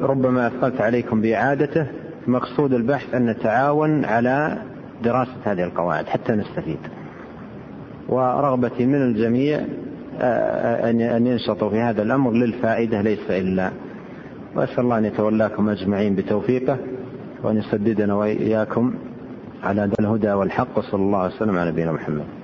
ربما أثقلت عليكم بإعادته. مقصود البحث أن نتعاون على دراسة هذه القواعد حتى نستفيد. ورغبتي من الجميع أن ينشطوا في هذا الأمر. للفائدة ليس إلا وأسأل الله أن يتولاكم أجمعين بتوفيقه وأن يسددنا وإياكم على الهدى والحق وصلى الله وسلم على نبينا محمد.